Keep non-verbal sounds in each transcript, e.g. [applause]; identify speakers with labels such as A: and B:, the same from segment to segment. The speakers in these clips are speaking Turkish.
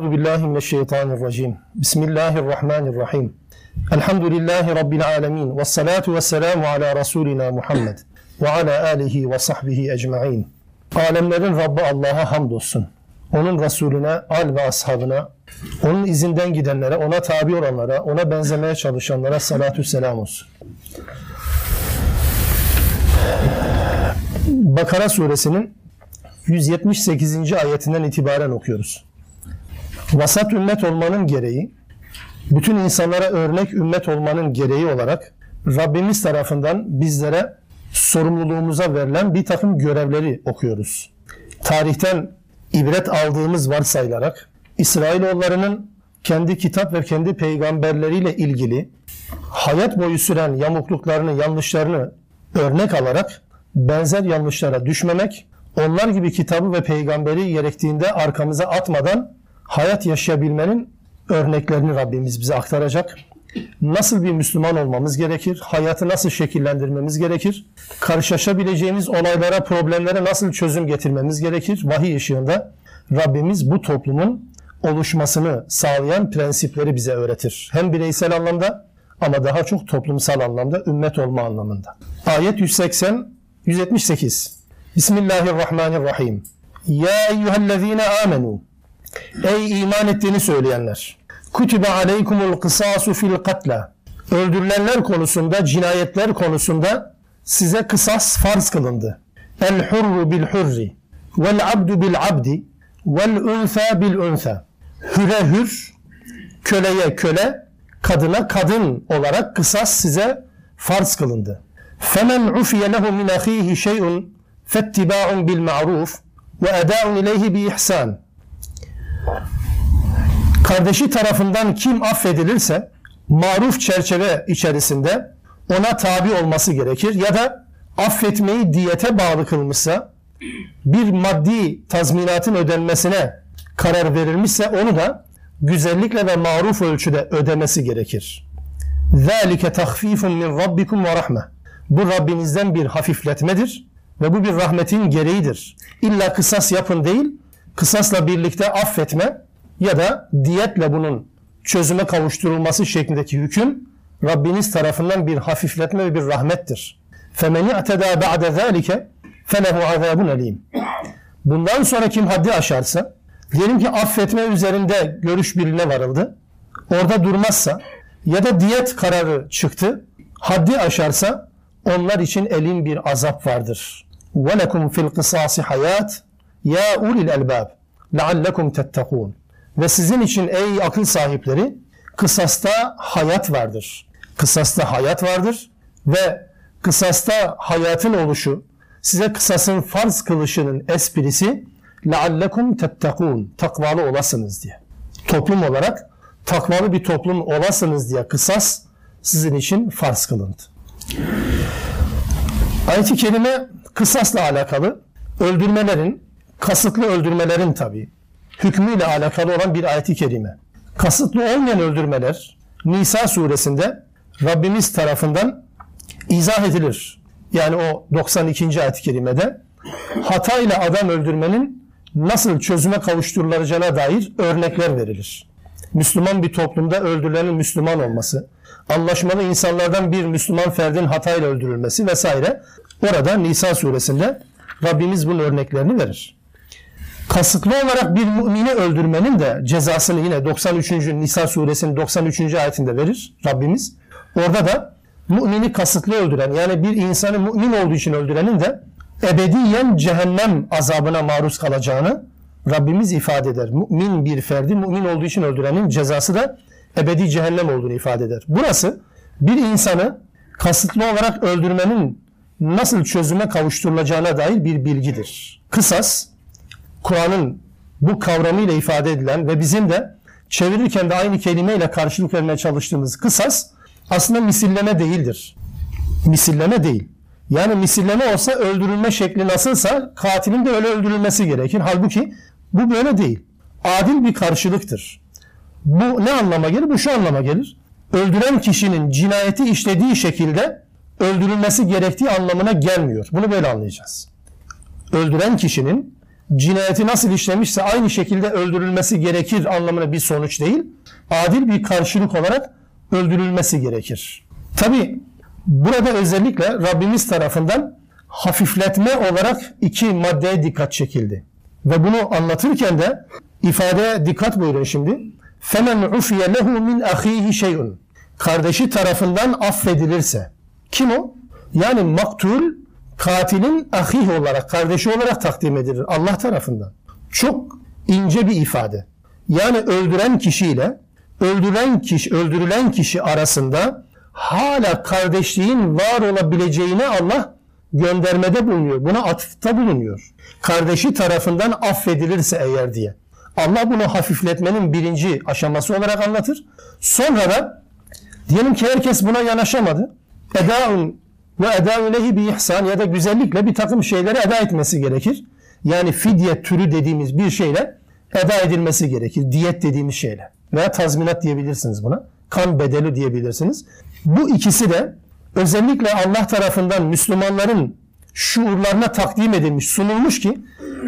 A: Euzu billahi mineşşeytanirracim. Bismillahirrahmanirrahim. Elhamdülillahi rabbil alamin. Ves salatu vesselamu ala rasulina Muhammed ve ala alihi ve sahbihi ecmaîn. Alemlerin Rabbi Allah'a hamdolsun. Onun Resulüne, al ve ashabına, onun izinden gidenlere, ona tabi olanlara, ona benzemeye çalışanlara salatü selam olsun. Bakara suresinin 178. ayetinden itibaren okuyoruz. Vasat ümmet olmanın gereği, bütün insanlara örnek ümmet olmanın gereği olarak Rabbimiz tarafından bizlere sorumluluğumuza verilen bir takım görevleri okuyoruz. Tarihten ibret aldığımız varsayılarak İsrailoğullarının kendi kitap ve kendi peygamberleriyle ilgili hayat boyu süren yamukluklarını, yanlışlarını örnek alarak benzer yanlışlara düşmemek, onlar gibi kitabı ve peygamberi gerektiğinde arkamıza atmadan hayat yaşayabilmenin örneklerini Rabbimiz bize aktaracak. Nasıl bir Müslüman olmamız gerekir? Hayatı nasıl şekillendirmemiz gerekir? Karşılaşabileceğimiz olaylara, problemlere nasıl çözüm getirmemiz gerekir? Vahiy ışığında Rabbimiz bu toplumun oluşmasını sağlayan prensipleri bize öğretir. Hem bireysel anlamda ama daha çok toplumsal anlamda, ümmet olma anlamında. Ayet 180 178. Bismillahirrahmanirrahim. Ya eyyühellezine amenu. Ey iman ettiğini söyleyenler. Kutibe aleykumul kısasu fil katla. Öldürülenler konusunda, cinayetler konusunda size kısas farz kılındı. El hurru bil hurri vel abdu bil abdi vel unsa bil unsa. Hüre hür, köleye köle, kadına kadın olarak kısas size farz kılındı. فَمَنْ عُفِيَ لَهُ مِنْ أَخِيهِ شَيْءٌ فَاتِّبَاعٌ بِالْمَعْرُوفِ وَأَدَاءٌ إِلَيْهِ بِإِحْسَانٍ Kardeşi tarafından kim affedilirse maruf çerçeve içerisinde ona tabi olması gerekir ya da affetmeyi diyete bağlı kılmışsa bir maddi tazminatın ödenmesine karar verilmişse onu da güzellikle ve maruf ölçüde ödemesi gerekir. ذَٰلِكَ تَخْف۪يفٌ مِنْ رَبِّكُمْ وَرَحْمَةٌ Bu Rabbinizden bir hafifletmedir ve bu bir rahmetin gereğidir. İlla kısas yapın değil, kısasla birlikte affetme ya da diyetle bunun çözüme kavuşturulması şeklindeki hüküm Rabbiniz tarafından bir hafifletme ve bir rahmettir. فَمَنِ اَعْتَدَى بَعْدَ ذَٰلِكَ فَلَهُ عَذَابٌ أَلِيمٌ Bundan sonra kim haddi aşarsa, diyelim ki affetme üzerinde görüş birine varıldı, orada durmazsa ya da diyet kararı çıktı, haddi aşarsa onlar için elin bir azap vardır. وَلَكُمْ فِي الْقِصَاصِ hayat ya ulil elbab leallekum tettekûn. Ve sizin için ey akıl sahipleri kısasta hayat vardır. Kısasta hayat vardır ve kısasta hayatın oluşu, size kısasın farz kılışının esprisi leallekum tettekûn. Takvalı olasınız diye. Toplum olarak takvalı bir toplum olasınız diye kısas sizin için farz kılındı. Ayet-i kerime kısasla alakalı öldürmelerin, kasıtlı öldürmelerin tabi hükmüyle alakalı olan bir ayet-i kerime. Kasıtlı olmayan öldürmeler Nisa suresinde Rabbimiz tarafından izah edilir. Yani o 92. ayet-i kerimede hatayla adam öldürmenin nasıl çözüme kavuşturulacağına dair örnekler verilir. Müslüman bir toplumda öldürülenin Müslüman olması, anlaşmalı insanlardan bir Müslüman ferdin hatayla öldürülmesi vesaire. Orada Nisa suresinde Rabbimiz bunun örneklerini verir. Kasıtlı olarak bir mümini öldürmenin de cezasını yine 93. Nisa suresinin 93. ayetinde verir Rabbimiz. Orada da mümini kasıtlı öldüren yani bir insanı mümin olduğu için öldürenin de ebediyen cehennem azabına maruz kalacağını Rabbimiz ifade eder. Mümin bir ferdi mümin olduğu için öldürenin cezası da ebedi cehennem olduğunu ifade eder. Burası bir insanı kasıtlı olarak öldürmenin nasıl çözüme kavuşturulacağına dair bir bilgidir. Kısas, Kur'an'ın bu kavramıyla ifade edilen ve bizim de çevirirken de aynı kelimeyle karşılık vermeye çalıştığımız kısas aslında misilleme değildir. Misilleme değil. Yani misilleme olsa öldürülme şekli nasılsa katilin de öyle öldürülmesi gerekir. Halbuki bu böyle değil. Adil bir karşılıktır. Bu ne anlama gelir? Bu şu anlama gelir. Öldüren kişinin cinayeti işlediği şekilde öldürülmesi gerektiği anlamına gelmiyor. Bunu böyle anlayacağız. Öldüren kişinin cinayeti nasıl işlemişse aynı şekilde öldürülmesi gerekir anlamına bir sonuç değil. Adil bir karşılık olarak öldürülmesi gerekir. Tabi burada özellikle Rabbimiz tarafından hafifletme olarak iki maddeye dikkat çekildi. Ve bunu anlatırken de ifadeye dikkat buyurun şimdi. فَمَنْ عُفِيَ لَهُ مِنْ اَخِيهِ شَيْءٌ Kardeşi tarafından affedilirse. Kim o? Yani maktul katilin ahih olarak, kardeşi olarak takdim edilir Allah tarafından. Çok ince bir ifade. Yani öldüren kişiyle öldürülen kişi, öldürülen kişi arasında hala kardeşliğin var olabileceğine Allah göndermede bulunuyor. Buna atıfta bulunuyor. Kardeşi tarafından affedilirse eğer diye. Allah bunu hafifletmenin birinci aşaması olarak anlatır. Sonra da diyelim ki herkes buna yanaşamadı. Edaun ve edâ lehi bi ihsan ya da güzellikle bir takım şeyleri eda etmesi gerekir. Yani fidye türü dediğimiz bir şeyle eda edilmesi gerekir. Diyet dediğimiz şeyle. Veya tazminat diyebilirsiniz buna. Kan bedeli diyebilirsiniz. Bu ikisi de özellikle Allah tarafından Müslümanların şuurlarına takdim edilmiş, sunulmuş ki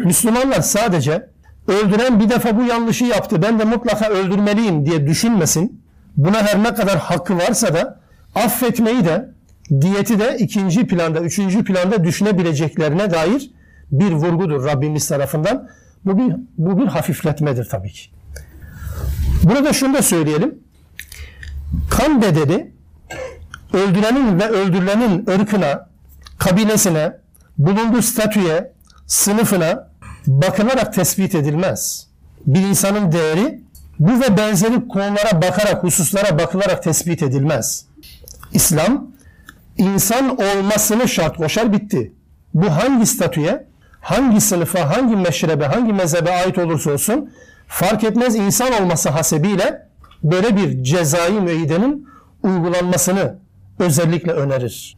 A: Müslümanlar sadece öldüren bir defa bu yanlışı yaptı ben de mutlaka öldürmeliyim diye düşünmesin. Buna her ne kadar hakkı varsa da affetmeyi de diyeti de ikinci planda, üçüncü planda düşünebileceklerine dair bir vurgudur Rabbimiz tarafından. Bu bir, bu bir hafifletmedir tabii ki. Burada şunu da söyleyelim. Kan bedeli öldürenin ve öldürülenin ırkına, kabilesine, bulunduğu statüye, sınıfına bakılarak tespit edilmez. Bir insanın değeri bu ve benzeri konulara bakarak, hususlara bakılarak tespit edilmez. İslam insan olmasını şart koşar bitti. Bu hangi statüye, hangi sınıfa, hangi meşrebe, hangi mezhebe ait olursa olsun fark etmez insan olması hasebiyle böyle bir cezai müeyyidenin uygulanmasını özellikle önerir.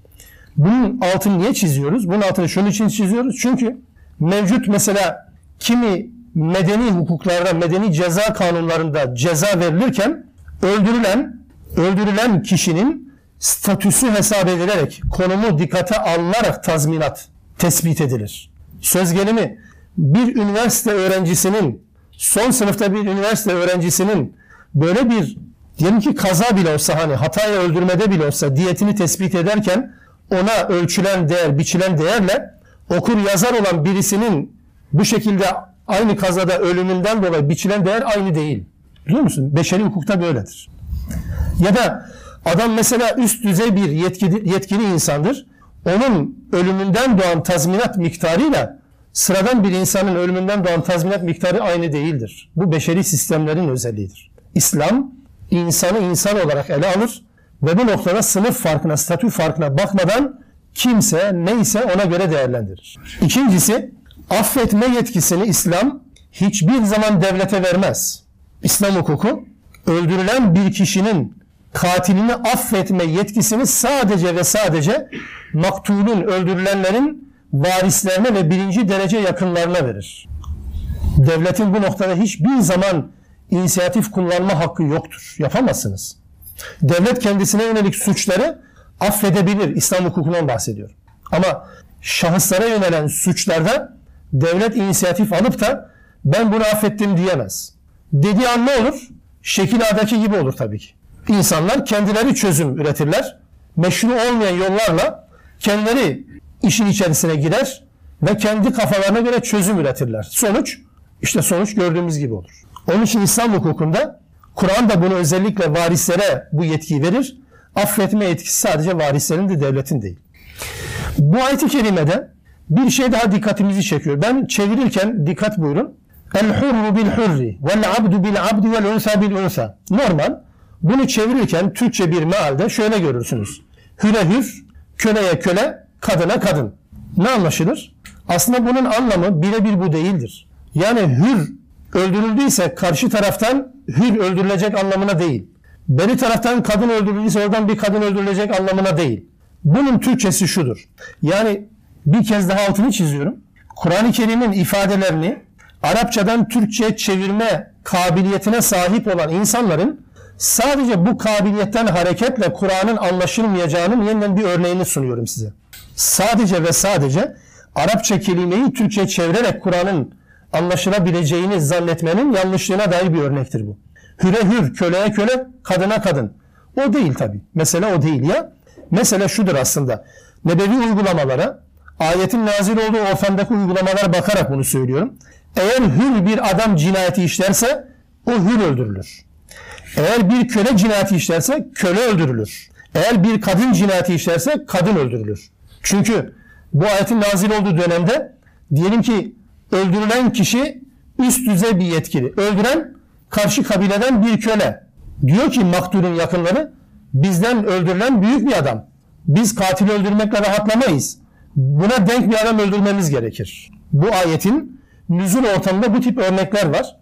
A: Bunun altını niye çiziyoruz? Bunun altını şunun için çiziyoruz. Çünkü mevcut mesela kimi medeni hukuklarda, medeni ceza kanunlarında ceza verilirken öldürülen öldürülen kişinin statüsü hesap edilerek, konumu dikkate alınarak tazminat tespit edilir. Söz gelimi bir üniversite öğrencisinin, son sınıfta bir üniversite öğrencisinin böyle bir diyelim ki kaza bile olsa hani hataya öldürmede bile olsa diyetini tespit ederken ona ölçülen değer, biçilen değerle okur yazar olan birisinin bu şekilde aynı kazada ölümünden dolayı biçilen değer aynı değil. Biliyor musun? Beşeri hukukta böyledir. Ya da Adam mesela üst düzey bir yetkili, yetkili insandır. Onun ölümünden doğan tazminat miktarıyla sıradan bir insanın ölümünden doğan tazminat miktarı aynı değildir. Bu beşeri sistemlerin özelliğidir. İslam insanı insan olarak ele alır ve bu noktada sınıf farkına, statü farkına bakmadan kimse neyse ona göre değerlendirir. İkincisi affetme yetkisini İslam hiçbir zaman devlete vermez. İslam hukuku öldürülen bir kişinin katilini affetme yetkisini sadece ve sadece maktulun, öldürülenlerin varislerine ve birinci derece yakınlarına verir. Devletin bu noktada hiçbir zaman inisiyatif kullanma hakkı yoktur. Yapamazsınız. Devlet kendisine yönelik suçları affedebilir. İslam hukukundan bahsediyorum. Ama şahıslara yönelen suçlarda devlet inisiyatif alıp da ben bunu affettim diyemez. Dediği an ne olur? Şekil A'daki gibi olur tabii ki insanlar kendileri çözüm üretirler. Meşru olmayan yollarla kendileri işin içerisine girer ve kendi kafalarına göre çözüm üretirler. Sonuç işte sonuç gördüğümüz gibi olur. Onun için İslam hukukunda Kur'an da bunu özellikle varislere bu yetkiyi verir. Affetme yetkisi sadece varislerin de devletin değil. Bu ayet-i kerimede bir şey daha dikkatimizi çekiyor. Ben çevirirken dikkat buyurun. El hurru bil hurri vel abdu bil abdi vel unsa bil unsa. Normal bunu çevirirken Türkçe bir mealde şöyle görürsünüz. Hüre hür, köleye köle, kadına kadın. Ne anlaşılır? Aslında bunun anlamı birebir bu değildir. Yani hür öldürüldüyse karşı taraftan hür öldürülecek anlamına değil. Beri taraftan kadın öldürüldüyse oradan bir kadın öldürülecek anlamına değil. Bunun Türkçesi şudur. Yani bir kez daha altını çiziyorum. Kur'an-ı Kerim'in ifadelerini Arapçadan Türkçe çevirme kabiliyetine sahip olan insanların Sadece bu kabiliyetten hareketle Kur'an'ın anlaşılmayacağının yeniden bir örneğini sunuyorum size. Sadece ve sadece Arapça kelimeyi Türkçe çevirerek Kur'an'ın anlaşılabileceğini zannetmenin yanlışlığına dair bir örnektir bu. Hüre hür, köleye köle, kadına kadın. O değil tabi. Mesele o değil ya. Mesele şudur aslında. Nebevi uygulamalara, ayetin nazil olduğu ortamdaki uygulamalara bakarak bunu söylüyorum. Eğer hür bir adam cinayeti işlerse o hür öldürülür. Eğer bir köle cinayeti işlerse köle öldürülür. Eğer bir kadın cinayeti işlerse kadın öldürülür. Çünkü bu ayetin nazil olduğu dönemde diyelim ki öldürülen kişi üst düzey bir yetkili. Öldüren karşı kabileden bir köle. Diyor ki maktulün yakınları bizden öldürülen büyük bir adam. Biz katili öldürmekle rahatlamayız. Buna denk bir adam öldürmemiz gerekir. Bu ayetin nüzul ortamında bu tip örnekler var.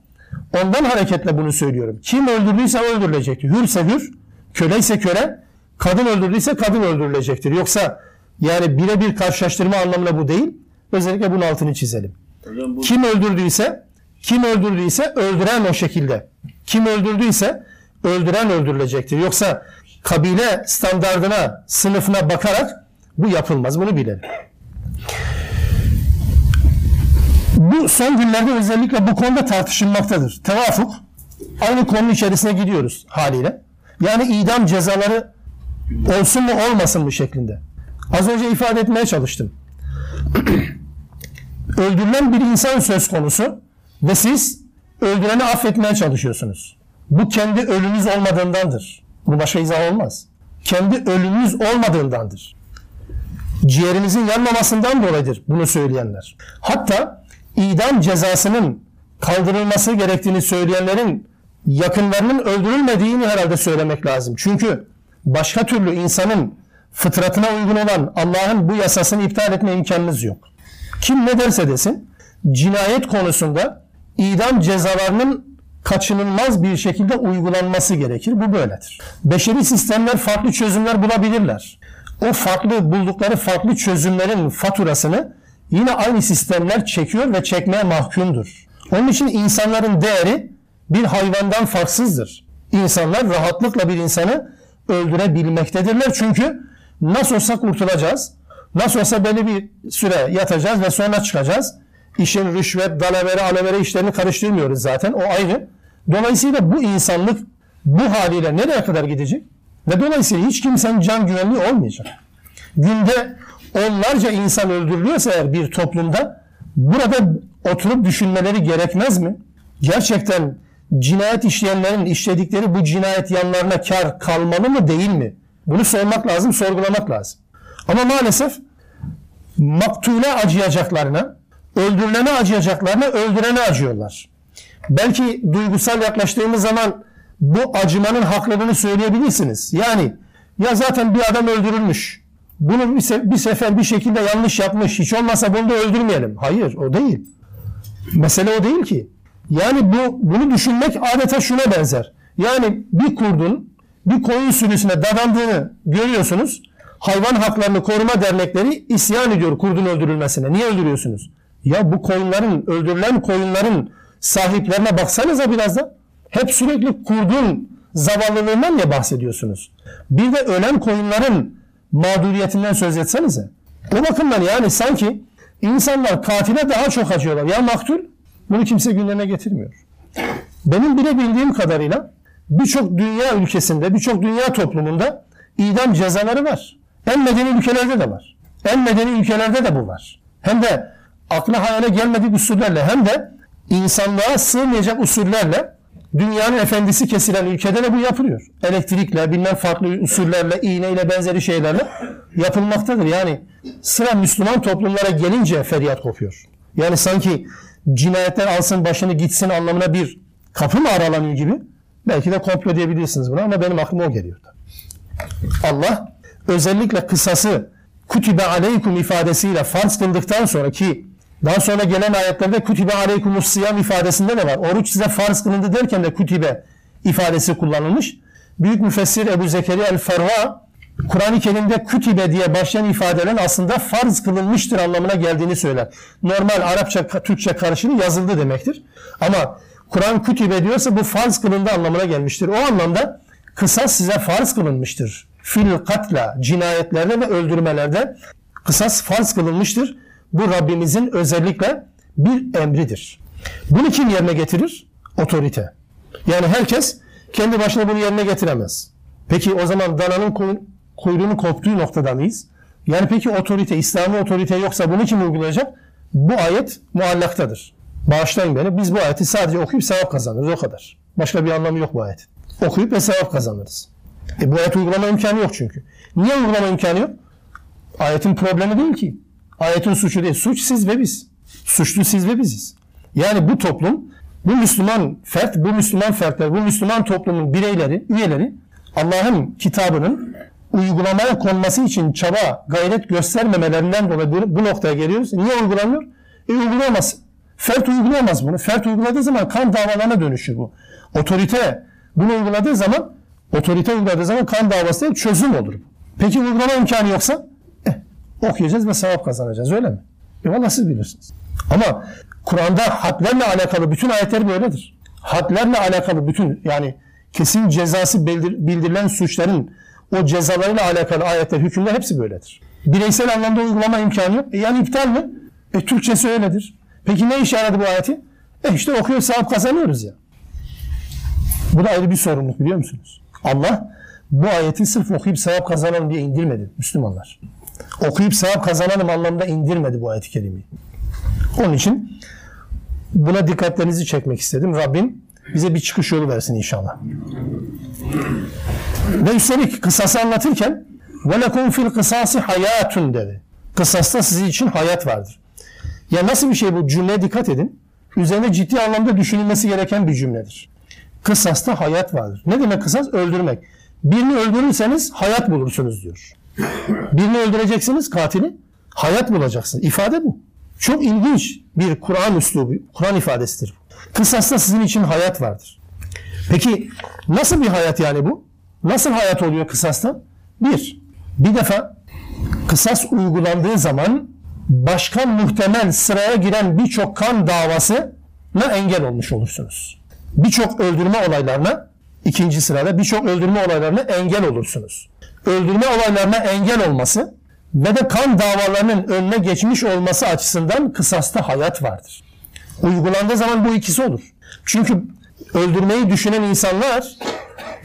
A: Ondan hareketle bunu söylüyorum. Kim öldürdüyse öldürülecektir. Hürse hür, köle ise köle, kadın öldürdüyse kadın öldürülecektir. Yoksa yani birebir karşılaştırma anlamına bu değil. Özellikle bunun altını çizelim. Hocam bu... Kim öldürdüyse, kim öldürdüyse öldüren o şekilde. Kim öldürdüyse öldüren öldürülecektir. Yoksa kabile standardına, sınıfına bakarak bu yapılmaz. Bunu bilelim. Bu son günlerde özellikle bu konuda tartışılmaktadır. Tevafuk. Aynı konu içerisine gidiyoruz haliyle. Yani idam cezaları olsun mu olmasın mı şeklinde. Az önce ifade etmeye çalıştım. [clears throat] Öldürülen bir insan söz konusu ve siz öldüreni affetmeye çalışıyorsunuz. Bu kendi ölümünüz olmadığındandır. Bu başka izah olmaz. Kendi ölümünüz olmadığındandır. Ciğerinizin yanmamasından dolayıdır bunu söyleyenler. Hatta idam cezasının kaldırılması gerektiğini söyleyenlerin yakınlarının öldürülmediğini herhalde söylemek lazım. Çünkü başka türlü insanın fıtratına uygun olan Allah'ın bu yasasını iptal etme imkanınız yok. Kim ne derse desin cinayet konusunda idam cezalarının kaçınılmaz bir şekilde uygulanması gerekir. Bu böyledir. Beşeri sistemler farklı çözümler bulabilirler. O farklı buldukları farklı çözümlerin faturasını yine aynı sistemler çekiyor ve çekmeye mahkumdur. Onun için insanların değeri bir hayvandan farksızdır. İnsanlar rahatlıkla bir insanı öldürebilmektedirler. Çünkü nasıl olsa kurtulacağız. Nasıl olsa belli bir süre yatacağız ve sonra çıkacağız. İşin rüşvet, dalavere, alevere işlerini karıştırmıyoruz zaten. O ayrı. Dolayısıyla bu insanlık bu haliyle nereye kadar gidecek? Ve dolayısıyla hiç kimsenin can güvenliği olmayacak. Günde onlarca insan öldürülüyorsa eğer bir toplumda burada oturup düşünmeleri gerekmez mi? Gerçekten cinayet işleyenlerin işledikleri bu cinayet yanlarına kar kalmalı mı değil mi? Bunu sormak lazım, sorgulamak lazım. Ama maalesef maktule acıyacaklarına, öldürülene acıyacaklarına öldürene acıyorlar. Belki duygusal yaklaştığımız zaman bu acımanın haklılığını söyleyebilirsiniz. Yani ya zaten bir adam öldürülmüş. Bunu bir, se bir sefer bir şekilde yanlış yapmış. Hiç olmazsa bunu da öldürmeyelim. Hayır o değil. Mesele o değil ki. Yani bu bunu düşünmek adeta şuna benzer. Yani bir kurdun bir koyun sürüsüne dadandığını görüyorsunuz. Hayvan Haklarını Koruma Dernekleri isyan ediyor kurdun öldürülmesine. Niye öldürüyorsunuz? Ya bu koyunların, öldürülen koyunların sahiplerine baksanıza biraz da. Hep sürekli kurdun zavallılığından niye bahsediyorsunuz? Bir de ölen koyunların mağduriyetinden söz etsenize. O bakımdan yani sanki insanlar katile daha çok acıyorlar. Ya maktul bunu kimse gündeme getirmiyor. Benim bilebildiğim kadarıyla birçok dünya ülkesinde, birçok dünya toplumunda idam cezaları var. En medeni ülkelerde de var. En medeni ülkelerde de bu var. Hem de akla hayale gelmedik usullerle hem de insanlığa sığmayacak usullerle dünyanın efendisi kesilen ülkede de bu yapılıyor. Elektrikle, bilmem farklı usullerle, iğneyle benzeri şeylerle yapılmaktadır. Yani sıra Müslüman toplumlara gelince feryat kopuyor. Yani sanki cinayetler alsın başını gitsin anlamına bir kapı mı aralanıyor gibi. Belki de komplo diyebilirsiniz buna ama benim aklıma o geliyor. Allah özellikle kısası kutibe aleykum ifadesiyle farz kıldıktan sonra ki daha sonra gelen ayetlerde kutibe aleykumus siyam ifadesinde de var. Oruç size farz kılındı derken de kutibe ifadesi kullanılmış. Büyük müfessir Ebu Zekeriya el-Ferva Kur'an-ı Kerim'de kütibe diye başlayan ifadelerin aslında farz kılınmıştır anlamına geldiğini söyler. Normal Arapça, Türkçe karşılığı yazıldı demektir. Ama Kur'an kütibe diyorsa bu farz kılındı anlamına gelmiştir. O anlamda kısas size farz kılınmıştır. Fil katla, cinayetlerde ve öldürmelerde kısas farz kılınmıştır. Bu Rabbimizin özellikle bir emridir. Bunu kim yerine getirir? Otorite. Yani herkes kendi başına bunu yerine getiremez. Peki o zaman dananın kuyruğunu koptuğu noktada mıyız? Yani peki otorite, İslami otorite yoksa bunu kim uygulayacak? Bu ayet muallaktadır. Bağışlayın beni. Biz bu ayeti sadece okuyup sevap kazanırız o kadar. Başka bir anlamı yok bu ayet. Okuyup ve sevap kazanırız. E bu ayet uygulama imkanı yok çünkü. Niye uygulama imkanı yok? Ayetin problemi değil ki. Ayetin suçu değil. Suç siz ve biz. Suçlu siz ve biziz. Yani bu toplum, bu Müslüman fert, bu Müslüman fertler, bu Müslüman toplumun bireyleri, üyeleri Allah'ın kitabının uygulamaya konması için çaba, gayret göstermemelerinden dolayı bu, noktaya geliyoruz. Niye uygulanmıyor? E uygulayamaz. Fert uygulayamaz bunu. Fert uyguladığı zaman kan davalarına dönüşür bu. Otorite bunu uyguladığı zaman otorite uyguladığı zaman kan davası çözüm olur. Peki uygulama imkanı yoksa okuyacağız ve sevap kazanacağız öyle mi? E valla siz bilirsiniz. Ama Kur'an'da hadlerle alakalı bütün ayetler böyledir. Hadlerle alakalı bütün yani kesin cezası bildirilen suçların o cezalarıyla alakalı ayetler, hükümler hepsi böyledir. Bireysel anlamda uygulama imkanı yok. E yani iptal mi? E Türkçesi öyledir. Peki ne işe yaradı bu ayeti? E işte okuyor sevap kazanıyoruz ya. Bu da ayrı bir sorumluluk biliyor musunuz? Allah bu ayeti sırf okuyup sevap kazanalım diye indirmedi Müslümanlar Okuyup sevap kazanalım anlamda indirmedi bu ayeti kerimeyi. Onun için buna dikkatlerinizi çekmek istedim. Rabbim bize bir çıkış yolu versin inşallah. Ve üstelik kısası anlatırken وَلَكُمْ fil kısası hayatun dedi. Kısasta sizin için hayat vardır. Ya nasıl bir şey bu? Cümleye dikkat edin. Üzerine ciddi anlamda düşünülmesi gereken bir cümledir. Kısasta hayat vardır. Ne demek kısas? Öldürmek. Birini öldürürseniz hayat bulursunuz diyor. Birini öldüreceksiniz katili. Hayat bulacaksınız. İfade bu. Çok ilginç bir Kur'an üslubu, Kur'an ifadesidir. Kısasta sizin için hayat vardır. Peki nasıl bir hayat yani bu? Nasıl hayat oluyor kısasta? Bir, bir defa kısas uygulandığı zaman başka muhtemel sıraya giren birçok kan davasına engel olmuş olursunuz. Birçok öldürme olaylarına ikinci sırada birçok öldürme olaylarına engel olursunuz. Öldürme olaylarına engel olması ve de kan davalarının önüne geçmiş olması açısından kısasta hayat vardır. Uygulandığı zaman bu ikisi olur. Çünkü öldürmeyi düşünen insanlar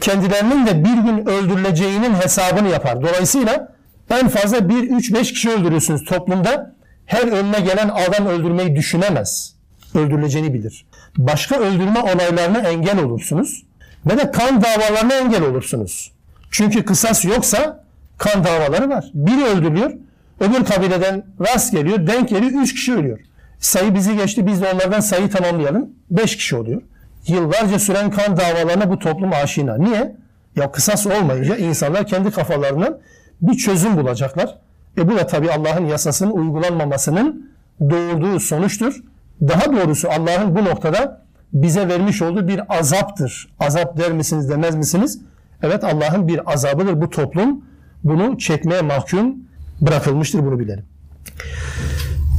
A: kendilerinin de bir gün öldürüleceğinin hesabını yapar. Dolayısıyla en fazla 1, 3, 5 kişi öldürüyorsunuz toplumda. Her önüne gelen adam öldürmeyi düşünemez. Öldürüleceğini bilir. Başka öldürme olaylarına engel olursunuz. Ve de kan davalarına engel olursunuz. Çünkü kısas yoksa kan davaları var. Biri öldürülüyor, öbür kabileden rast geliyor, denk geliyor, üç kişi ölüyor. Sayı bizi geçti, biz de onlardan sayı tamamlayalım. Beş kişi oluyor. Yıllarca süren kan davalarına bu toplum aşina. Niye? Ya kısas olmayınca insanlar kendi kafalarından bir çözüm bulacaklar. E bu da tabi Allah'ın yasasının uygulanmamasının doğurduğu sonuçtur. Daha doğrusu Allah'ın bu noktada bize vermiş olduğu bir azaptır. Azap der misiniz demez misiniz? Evet Allah'ın bir azabıdır bu toplum. Bunu çekmeye mahkum bırakılmıştır bunu bilelim.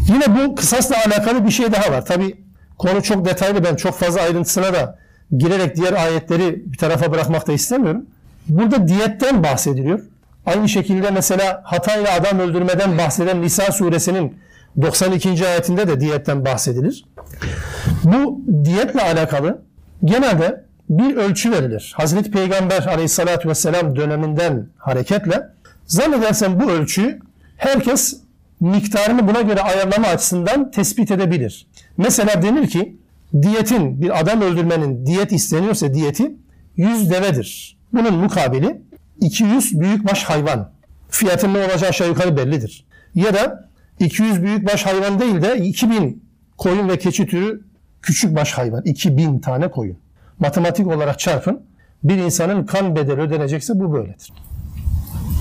A: Yine bu kısasla alakalı bir şey daha var. Tabi konu çok detaylı ben çok fazla ayrıntısına da girerek diğer ayetleri bir tarafa bırakmak da istemiyorum. Burada diyetten bahsediliyor. Aynı şekilde mesela hatayla adam öldürmeden bahseden Nisa suresinin 92. ayetinde de diyetten bahsedilir. Bu diyetle alakalı genelde bir ölçü verilir. Hazreti Peygamber aleyhissalatü vesselam döneminden hareketle zannedersem bu ölçü herkes miktarını buna göre ayarlama açısından tespit edebilir. Mesela denir ki diyetin bir adam öldürmenin diyet isteniyorsa diyeti 100 devedir. Bunun mukabili 200 büyükbaş hayvan. Fiyatın ne olacağı aşağı yukarı bellidir. Ya da 200 büyükbaş hayvan değil de 2000 koyun ve keçi türü küçük baş hayvan. 2000 tane koyun. Matematik olarak çarpın. Bir insanın kan bedeli ödenecekse bu böyledir.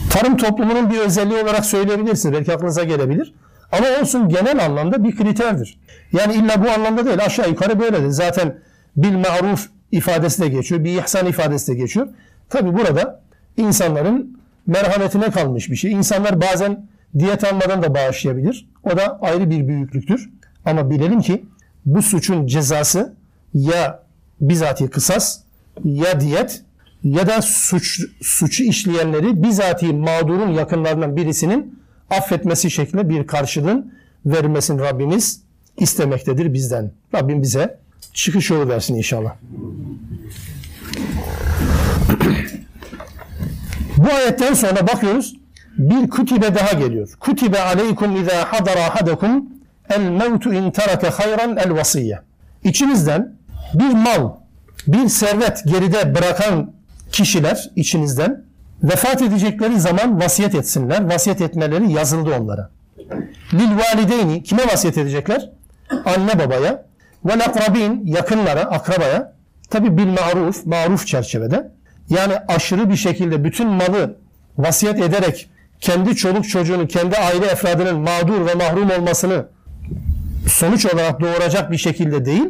A: Tarım toplumunun bir özelliği olarak söyleyebilirsiniz. Belki aklınıza gelebilir. Ama olsun genel anlamda bir kriterdir. Yani illa bu anlamda değil aşağı yukarı böyledir. Zaten bil ma'ruf ifadesi de geçiyor. Bir ihsan ifadesi de geçiyor. Tabi burada insanların merhametine kalmış bir şey. İnsanlar bazen diyet almadan da bağışlayabilir. O da ayrı bir büyüklüktür. Ama bilelim ki bu suçun cezası ya bizatihi kısas ya diyet ya da suç suçu işleyenleri bizatihi mağdurun yakınlarından birisinin affetmesi şeklinde bir karşılığın verilmesini Rabbimiz istemektedir bizden. Rabbim bize çıkış yolu versin inşallah. Bu ayetten sonra bakıyoruz bir kutibe daha geliyor. Kutibe aleykum izâ hadara ahadakum el mevtu in tereke hayran el vasiyye. İçinizden bir mal, bir servet geride bırakan kişiler içinizden vefat edecekleri zaman vasiyet etsinler. Vasiyet etmeleri yazıldı onlara. Lil valideyni kime vasiyet edecekler? Anne babaya ve akrabin yakınlara, akrabaya tabi bil maruf, maruf çerçevede yani aşırı bir şekilde bütün malı vasiyet ederek kendi çoluk çocuğunu, kendi aile efradının mağdur ve mahrum olmasını sonuç olarak doğuracak bir şekilde değil,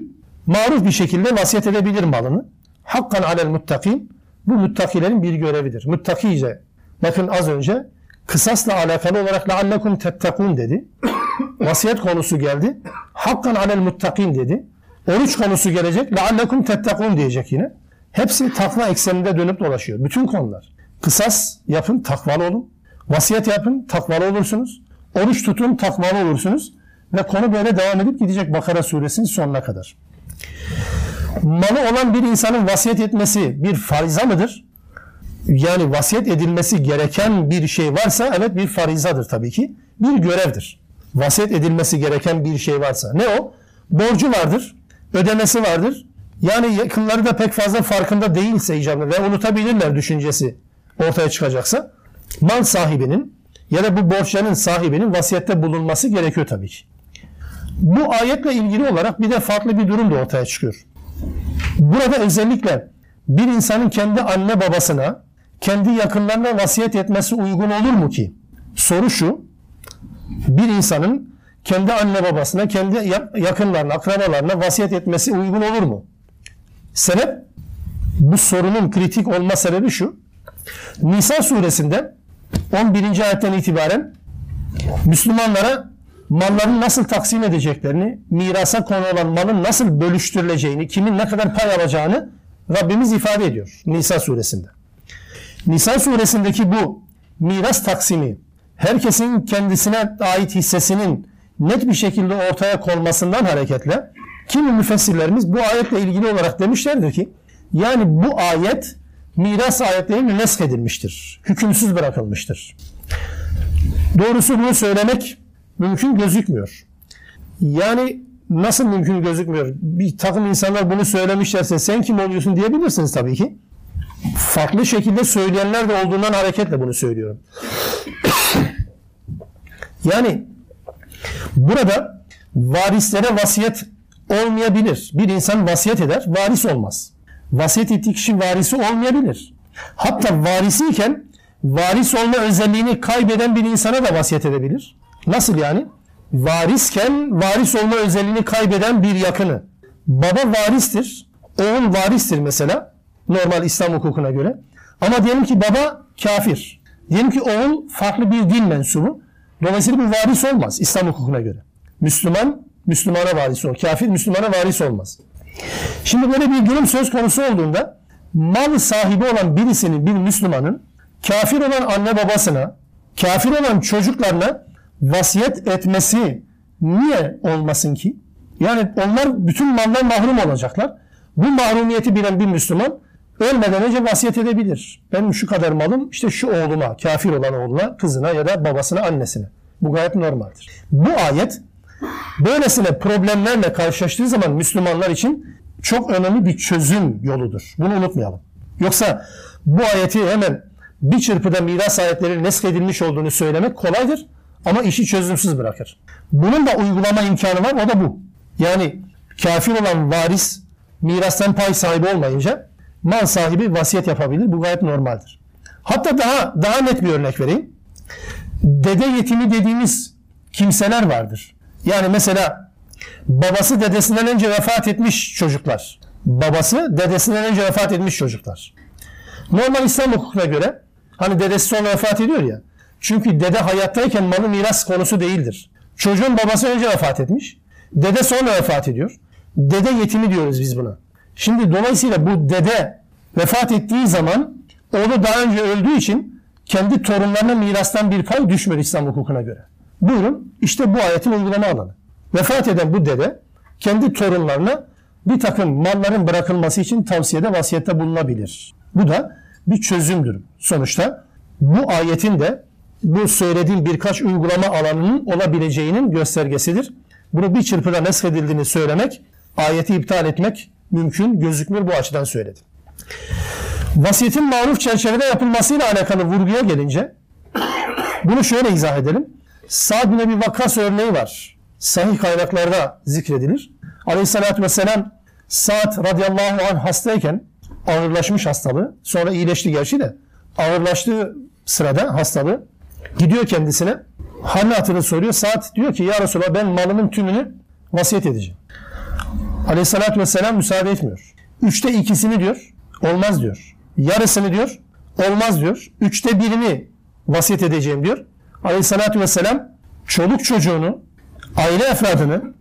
A: maruf bir şekilde vasiyet edebilir malını. Hakkan alel muttakin, bu muttakilerin bir görevidir. Muttakice, bakın az önce kısasla alakalı olarak leallekum tettekun dedi. [coughs] Vasiyet konusu geldi. Hakkan alel muttakin dedi. Oruç konusu gelecek. Leallekum tettekun diyecek yine. Hepsi takva ekseninde dönüp dolaşıyor. Bütün konular. Kısas yapın, takvalı olun. Vasiyet yapın, takvalı olursunuz. Oruç tutun, takvalı olursunuz. Ve konu böyle devam edip gidecek Bakara suresinin sonuna kadar. Malı olan bir insanın vasiyet etmesi bir fariza mıdır? Yani vasiyet edilmesi gereken bir şey varsa evet bir farizadır tabii ki. Bir görevdir. Vasiyet edilmesi gereken bir şey varsa. Ne o? Borcu vardır, ödemesi vardır. Yani yakınları da pek fazla farkında değilse icabında ve unutabilirler düşüncesi ortaya çıkacaksa mal sahibinin ya da bu borçların sahibinin vasiyette bulunması gerekiyor tabii ki. Bu ayetle ilgili olarak bir de farklı bir durum da ortaya çıkıyor. Burada özellikle bir insanın kendi anne babasına, kendi yakınlarına vasiyet etmesi uygun olur mu ki? Soru şu, bir insanın kendi anne babasına, kendi yakınlarına, akrabalarına vasiyet etmesi uygun olur mu? Sebep, bu sorunun kritik olma sebebi şu. Nisa suresinde 11. ayetten itibaren Müslümanlara malların nasıl taksim edeceklerini, mirasa konu olan malın nasıl bölüştürüleceğini, kimin ne kadar pay alacağını Rabbimiz ifade ediyor Nisa suresinde. Nisa suresindeki bu miras taksimi herkesin kendisine ait hissesinin net bir şekilde ortaya konmasından hareketle kimi müfessirlerimiz bu ayetle ilgili olarak demişlerdir ki yani bu ayet miras ayetlerinin nesk edilmiştir. Hükümsüz bırakılmıştır. Doğrusu bunu söylemek mümkün gözükmüyor. Yani nasıl mümkün gözükmüyor? Bir takım insanlar bunu söylemişlerse sen kim oluyorsun diyebilirsiniz tabii ki. Farklı şekilde söyleyenler de olduğundan hareketle bunu söylüyorum. [coughs] yani burada varislere vasiyet olmayabilir. Bir insan vasiyet eder, varis olmaz. Vasiyet ettiği kişi varisi olmayabilir. Hatta varisiyken varis olma özelliğini kaybeden bir insana da vasiyet edebilir. Nasıl yani? Varisken varis olma özelliğini kaybeden bir yakını. Baba varistir, oğul varistir mesela normal İslam hukukuna göre. Ama diyelim ki baba kafir. Diyelim ki oğul farklı bir din mensubu. Dolayısıyla bu varis olmaz İslam hukukuna göre. Müslüman Müslümana varis olur. Kafir Müslümana varis olmaz. Şimdi böyle bir durum söz konusu olduğunda mal sahibi olan birisinin, bir Müslümanın kafir olan anne babasına, kafir olan çocuklarına vasiyet etmesi niye olmasın ki? Yani onlar bütün maldan mahrum olacaklar. Bu mahrumiyeti bilen bir Müslüman ölmeden önce vasiyet edebilir. Benim şu kadar malım işte şu oğluma, kafir olan oğluna, kızına ya da babasına, annesine. Bu gayet normaldir. Bu ayet böylesine problemlerle karşılaştığı zaman Müslümanlar için çok önemli bir çözüm yoludur. Bunu unutmayalım. Yoksa bu ayeti hemen bir çırpıda miras ayetlerinin neskedilmiş olduğunu söylemek kolaydır ama işi çözümsüz bırakır. Bunun da uygulama imkanı var o da bu. Yani kafir olan varis mirastan pay sahibi olmayınca mal sahibi vasiyet yapabilir. Bu gayet normaldir. Hatta daha daha net bir örnek vereyim. Dede yetimi dediğimiz kimseler vardır. Yani mesela babası dedesinden önce vefat etmiş çocuklar. Babası dedesinden önce vefat etmiş çocuklar. Normal İslam hukukuna göre hani dedesi sonra vefat ediyor ya. Çünkü dede hayattayken malı miras konusu değildir. Çocuğun babası önce vefat etmiş. Dede sonra vefat ediyor. Dede yetimi diyoruz biz buna. Şimdi dolayısıyla bu dede vefat ettiği zaman oğlu daha önce öldüğü için kendi torunlarına mirastan bir pay düşmüyor İslam hukukuna göre. Buyurun işte bu ayetin uygulama alanı. vefat eden bu dede kendi torunlarına bir takım malların bırakılması için tavsiyede vasiyette bulunabilir. Bu da bir çözümdür. Sonuçta bu ayetin de bu söylediğim birkaç uygulama alanının olabileceğinin göstergesidir. Bunu bir çırpıda neshedildiğini söylemek, ayeti iptal etmek mümkün gözükmüyor bu açıdan söyledim. Vasiyetin maruf çerçevede yapılmasıyla alakalı vurguya gelince bunu şöyle izah edelim. Sa'd bin bir vakas örneği var. Sahih kaynaklarda zikredilir. Aleyhissalatü vesselam Sa'd radıyallahu anh hastayken ağırlaşmış hastalığı. Sonra iyileşti gerçi de. Ağırlaştığı sırada hastalığı gidiyor kendisine. Halini soruyor. Sa'd diyor ki ya Resulallah ben malımın tümünü vasiyet edeceğim. Aleyhissalatü vesselam müsaade etmiyor. Üçte ikisini diyor. Olmaz diyor. Yarısını diyor. Olmaz diyor. Üçte birini vasiyet edeceğim diyor. Aleyhissalatü vesselam çoluk çocuğunu, aile efradını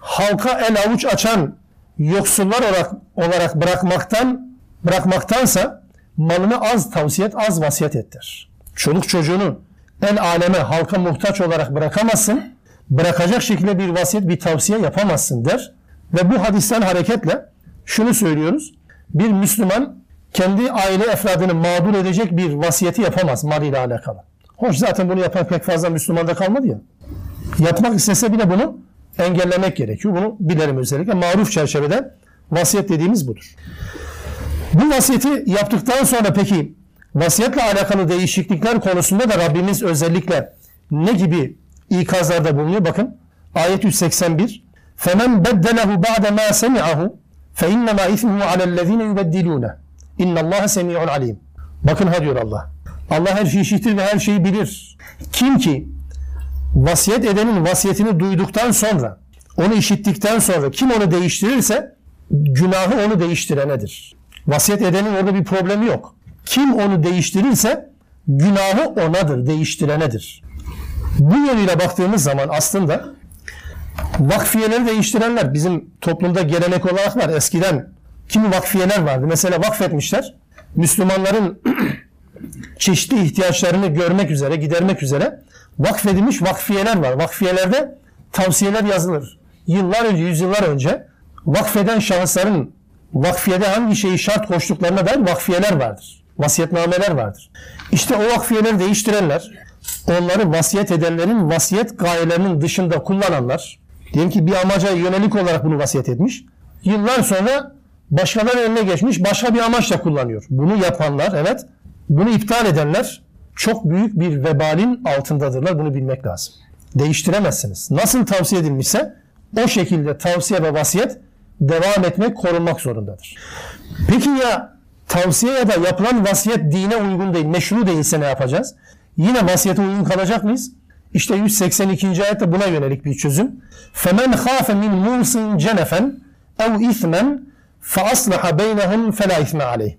A: halka el avuç açan yoksullar olarak, olarak bırakmaktan bırakmaktansa malını az tavsiyet, az vasiyet ettir. Çoluk çocuğunu el aleme, halka muhtaç olarak bırakamazsın. Bırakacak şekilde bir vasiyet, bir tavsiye yapamazsın der. Ve bu hadisten hareketle şunu söylüyoruz. Bir Müslüman kendi aile efradını mağdur edecek bir vasiyeti yapamaz mal ile alakalı. Hoş zaten bunu yapan pek fazla Müslümanda kalmadı ya. Yapmak istese bile bunu engellemek gerekiyor. Bunu bilerim özellikle. Maruf çerçevede vasiyet dediğimiz budur. Bu vasiyeti yaptıktan sonra peki vasiyetle alakalı değişiklikler konusunda da Rabbimiz özellikle ne gibi ikazlarda bulunuyor? Bakın ayet 181 فَمَنْ بَدَّلَهُ بَعْدَ مَا سَمِعَهُ فَاِنَّمَا اِثْمُهُ عَلَى الَّذ۪ينَ يُبَدِّلُونَ اِنَّ اللّٰهَ سَمِيعٌ alim. Bakın ha diyor Allah. Allah her şeyi işitir ve her şeyi bilir. Kim ki vasiyet edenin vasiyetini duyduktan sonra, onu işittikten sonra kim onu değiştirirse günahı onu değiştirenedir. Vasiyet edenin orada bir problemi yok. Kim onu değiştirirse günahı onadır, değiştirenedir. Bu yönüyle baktığımız zaman aslında vakfiyeleri değiştirenler bizim toplumda gelenek olarak var. Eskiden kimi vakfiyeler vardı. Mesela vakfetmişler. Müslümanların [clears throat] çeşitli ihtiyaçlarını görmek üzere, gidermek üzere vakfedilmiş vakfiyeler var. Vakfiyelerde tavsiyeler yazılır. Yıllar önce, yüzyıllar önce vakfeden şahısların vakfiyede hangi şeyi şart koştuklarına dair vakfiyeler vardır. Vasiyetnameler vardır. İşte o vakfiyeleri değiştirenler, onları vasiyet edenlerin vasiyet gayelerinin dışında kullananlar, diyelim ki bir amaca yönelik olarak bunu vasiyet etmiş, yıllar sonra başkaları önüne geçmiş, başka bir amaçla kullanıyor. Bunu yapanlar, evet, bunu iptal edenler çok büyük bir vebalin altındadırlar. Bunu bilmek lazım. Değiştiremezsiniz. Nasıl tavsiye edilmişse o şekilde tavsiye ve vasiyet devam etmek, korunmak zorundadır. Peki ya tavsiye ya da yapılan vasiyet dine uygun değil, meşru değilse ne yapacağız? Yine vasiyete uygun kalacak mıyız? İşte 182. ayette buna yönelik bir çözüm. فَمَنْ خَافَ مِنْ مُوسٍ جَنَفًا اَوْ اِثْمًا فَأَصْلَحَ بَيْنَهُمْ فَلَا اِثْمَ عَلَيْهِ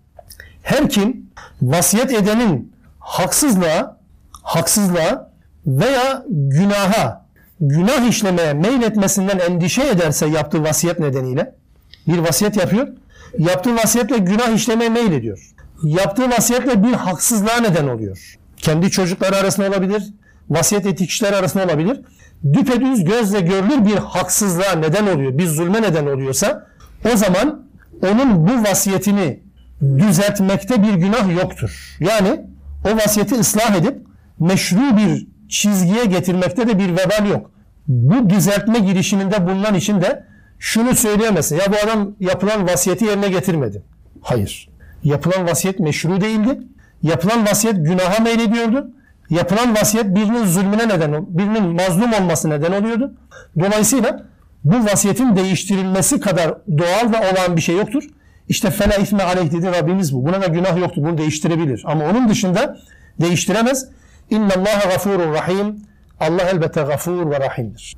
A: Her kim vasiyet edenin haksızlığa, haksızlığa veya günaha, günah işlemeye meyletmesinden endişe ederse yaptığı vasiyet nedeniyle bir vasiyet yapıyor. Yaptığı vasiyetle günah işlemeye meylediyor. Yaptığı vasiyetle bir haksızlığa neden oluyor. Kendi çocukları arasında olabilir, vasiyet ettiği kişiler arasında olabilir. Düpedüz gözle görülür bir haksızlığa neden oluyor, bir zulme neden oluyorsa o zaman onun bu vasiyetini düzeltmekte bir günah yoktur. Yani o vasiyeti ıslah edip meşru bir çizgiye getirmekte de bir vebal yok. Bu düzeltme girişiminde bulunan için de şunu söyleyemezsin. Ya bu adam yapılan vasiyeti yerine getirmedi. Hayır. Yapılan vasiyet meşru değildi. Yapılan vasiyet günaha meylediyordu. Yapılan vasiyet birinin zulmüne neden, birinin mazlum olması neden oluyordu. Dolayısıyla bu vasiyetin değiştirilmesi kadar doğal ve olan bir şey yoktur. İşte fela isme aleyh dedi Rabbimiz bu. Buna da günah yoktur. Bunu değiştirebilir. Ama onun dışında değiştiremez. İnna Allah gafurur rahim. Allah elbette gafur ve rahimdir.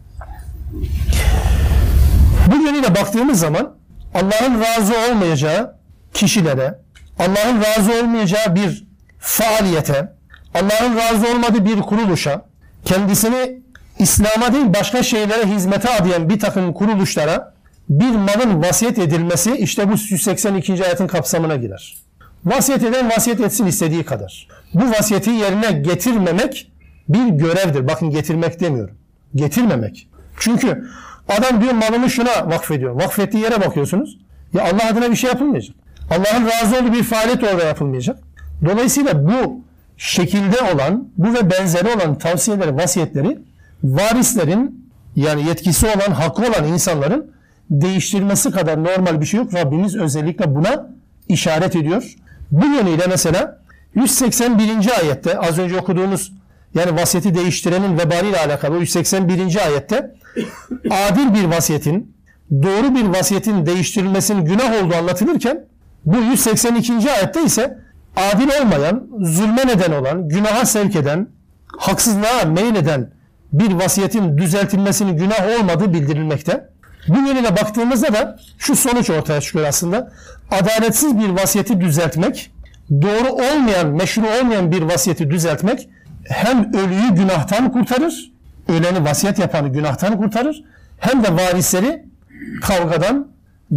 A: Bu yönüyle baktığımız zaman Allah'ın razı olmayacağı kişilere, Allah'ın razı olmayacağı bir faaliyete, Allah'ın razı olmadığı bir kuruluşa, kendisini İslam'a değil başka şeylere hizmete adayan bir takım kuruluşlara bir malın vasiyet edilmesi işte bu 182. ayetin kapsamına girer. Vasiyet eden vasiyet etsin istediği kadar. Bu vasiyeti yerine getirmemek bir görevdir. Bakın getirmek demiyorum. Getirmemek. Çünkü adam diyor malını şuna vakfediyor. Vakfettiği yere bakıyorsunuz. Ya Allah adına bir şey yapılmayacak. Allah'ın razı olduğu bir faaliyet orada yapılmayacak. Dolayısıyla bu şekilde olan, bu ve benzeri olan tavsiyeleri, vasiyetleri varislerin yani yetkisi olan, hakkı olan insanların değiştirmesi kadar normal bir şey yok. Rabbimiz özellikle buna işaret ediyor. Bu yönüyle mesela 181. ayette az önce okuduğumuz yani vasiyeti değiştirenin vebaliyle alakalı 181. ayette adil bir vasiyetin doğru bir vasiyetin değiştirilmesinin günah olduğu anlatılırken bu 182. ayette ise adil olmayan, zulme neden olan, günaha sevk eden, haksızlığa meyleden bir vasiyetin düzeltilmesinin günah olmadığı bildirilmekte. Bu yönüyle baktığımızda da şu sonuç ortaya çıkıyor aslında. Adaletsiz bir vasiyeti düzeltmek, doğru olmayan, meşru olmayan bir vasiyeti düzeltmek hem ölüyü günahtan kurtarır, öleni vasiyet yapanı günahtan kurtarır, hem de varisleri kavgadan,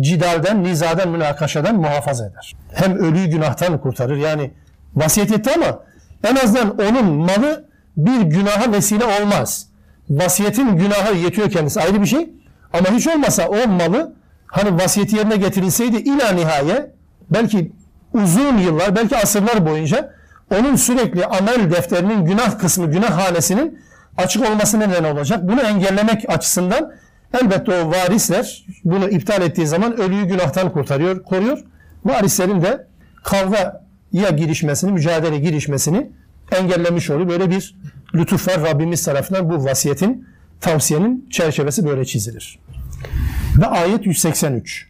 A: cidalden, nizadan, münakaşadan muhafaza eder. Hem ölüyü günahtan kurtarır. Yani vasiyet etti ama en azından onun malı bir günaha vesile olmaz. Vasiyetin günahı yetiyor kendisi ayrı bir şey. Ama hiç olmasa o malı hani vasiyeti yerine getirilseydi ila nihaye belki uzun yıllar belki asırlar boyunca onun sürekli amel defterinin günah kısmı günah hanesinin açık olması neden olacak. Bunu engellemek açısından elbette o varisler bunu iptal ettiği zaman ölüyü günahtan kurtarıyor, koruyor. Varislerin de kavgaya girişmesini, mücadele girişmesini engellemiş oluyor. Böyle bir lütuf var Rabbimiz tarafından bu vasiyetin, tavsiyenin çerçevesi böyle çizilir. Ve ayet 183.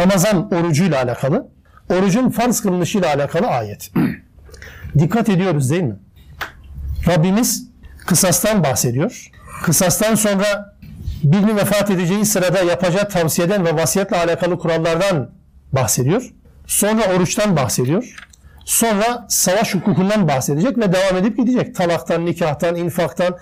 A: Ramazan orucuyla alakalı, orucun farz kılınışıyla alakalı ayet. [clears throat] Dikkat ediyoruz değil mi? Rabbimiz kısastan bahsediyor. Kısastan sonra birini vefat edeceği sırada yapacağı tavsiyeden ve vasiyetle alakalı kurallardan bahsediyor. Sonra oruçtan bahsediyor. Sonra savaş hukukundan bahsedecek ve devam edip gidecek. Talaktan, nikahtan, infaktan,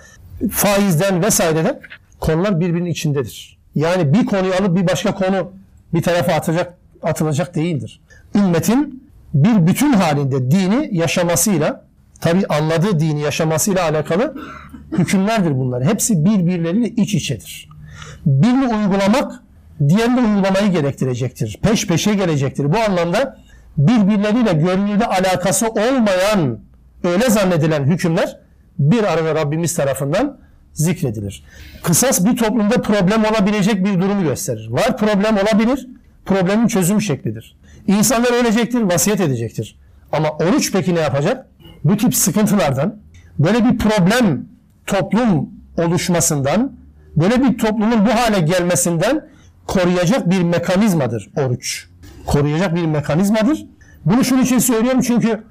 A: faizden vesaireden konular birbirinin içindedir. Yani bir konuyu alıp bir başka konu bir tarafa atacak, atılacak değildir. Ümmetin bir bütün halinde dini yaşamasıyla, tabi anladığı dini yaşamasıyla alakalı hükümlerdir bunlar. Hepsi birbirleriyle iç içedir. Birini uygulamak diğerini uygulamayı gerektirecektir. Peş peşe gelecektir. Bu anlamda birbirleriyle görünürde alakası olmayan öyle zannedilen hükümler bir arada Rabbimiz tarafından zikredilir. Kısas bir toplumda problem olabilecek bir durumu gösterir. Var problem olabilir. Problemin çözüm şeklidir. İnsanlar ölecektir, vasiyet edecektir. Ama oruç peki ne yapacak? Bu tip sıkıntılardan, böyle bir problem toplum oluşmasından, böyle bir toplumun bu hale gelmesinden koruyacak bir mekanizmadır oruç. Koruyacak bir mekanizmadır. Bunu şunun için söylüyorum çünkü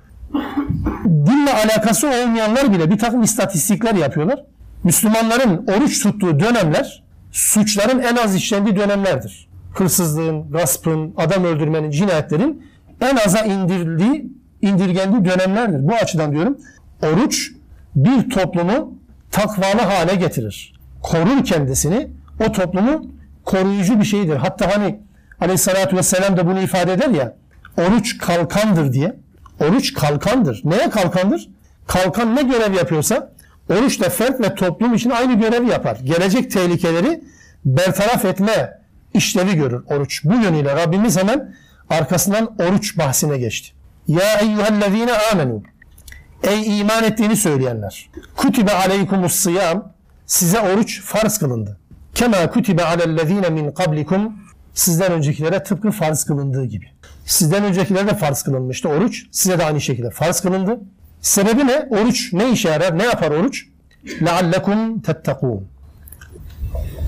A: dinle alakası olmayanlar bile bir takım istatistikler yapıyorlar. Müslümanların oruç tuttuğu dönemler suçların en az işlendiği dönemlerdir. Hırsızlığın, gaspın, adam öldürmenin, cinayetlerin en aza indirildiği, indirgendiği dönemlerdir. Bu açıdan diyorum oruç bir toplumu takvalı hale getirir. Korur kendisini. O toplumu koruyucu bir şeydir. Hatta hani aleyhissalatü vesselam da bunu ifade eder ya oruç kalkandır diye. Oruç kalkandır. Neye kalkandır? Kalkan ne görev yapıyorsa oruç da fert ve toplum için aynı görevi yapar. Gelecek tehlikeleri bertaraf etme işlevi görür oruç. Bu yönüyle Rabbimiz hemen arkasından oruç bahsine geçti. Ya eyyühellezine amenu Ey iman ettiğini söyleyenler. Kutibe aleykumus sıyam size oruç farz kılındı. Kema kutibe alellezine min kablikum sizden öncekilere tıpkı farz kılındığı gibi. Sizden öncekilere de farz kılınmıştı oruç. Size de aynı şekilde farz kılındı. Sebebi ne? Oruç ne işe yarar? Ne yapar oruç? لَعَلَّكُمْ تَتَّقُونَ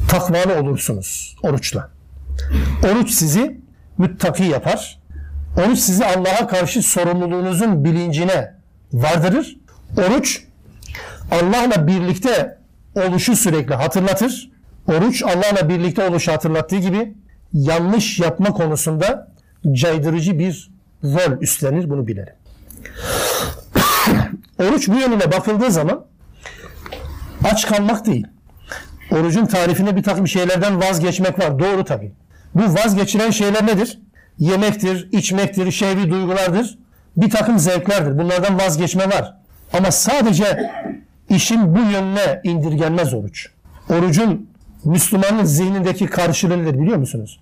A: Takvalı olursunuz oruçla. Oruç sizi müttaki yapar. Oruç sizi Allah'a karşı sorumluluğunuzun bilincine vardırır. Oruç Allah'la birlikte oluşu sürekli hatırlatır. Oruç Allah'la birlikte oluşu hatırlattığı gibi yanlış yapma konusunda caydırıcı bir rol üstlenir bunu bilelim. [coughs] Oruç bu yönüne bakıldığı zaman aç kalmak değil. Orucun tarifinde bir takım şeylerden vazgeçmek var. Doğru tabii. Bu vazgeçilen şeyler nedir? Yemektir, içmektir, şehvi duygulardır. Bir takım zevklerdir. Bunlardan vazgeçme var. Ama sadece işin bu yönüne indirgenmez oruç. Orucun Müslümanın zihnindeki karşılığı nedir biliyor musunuz?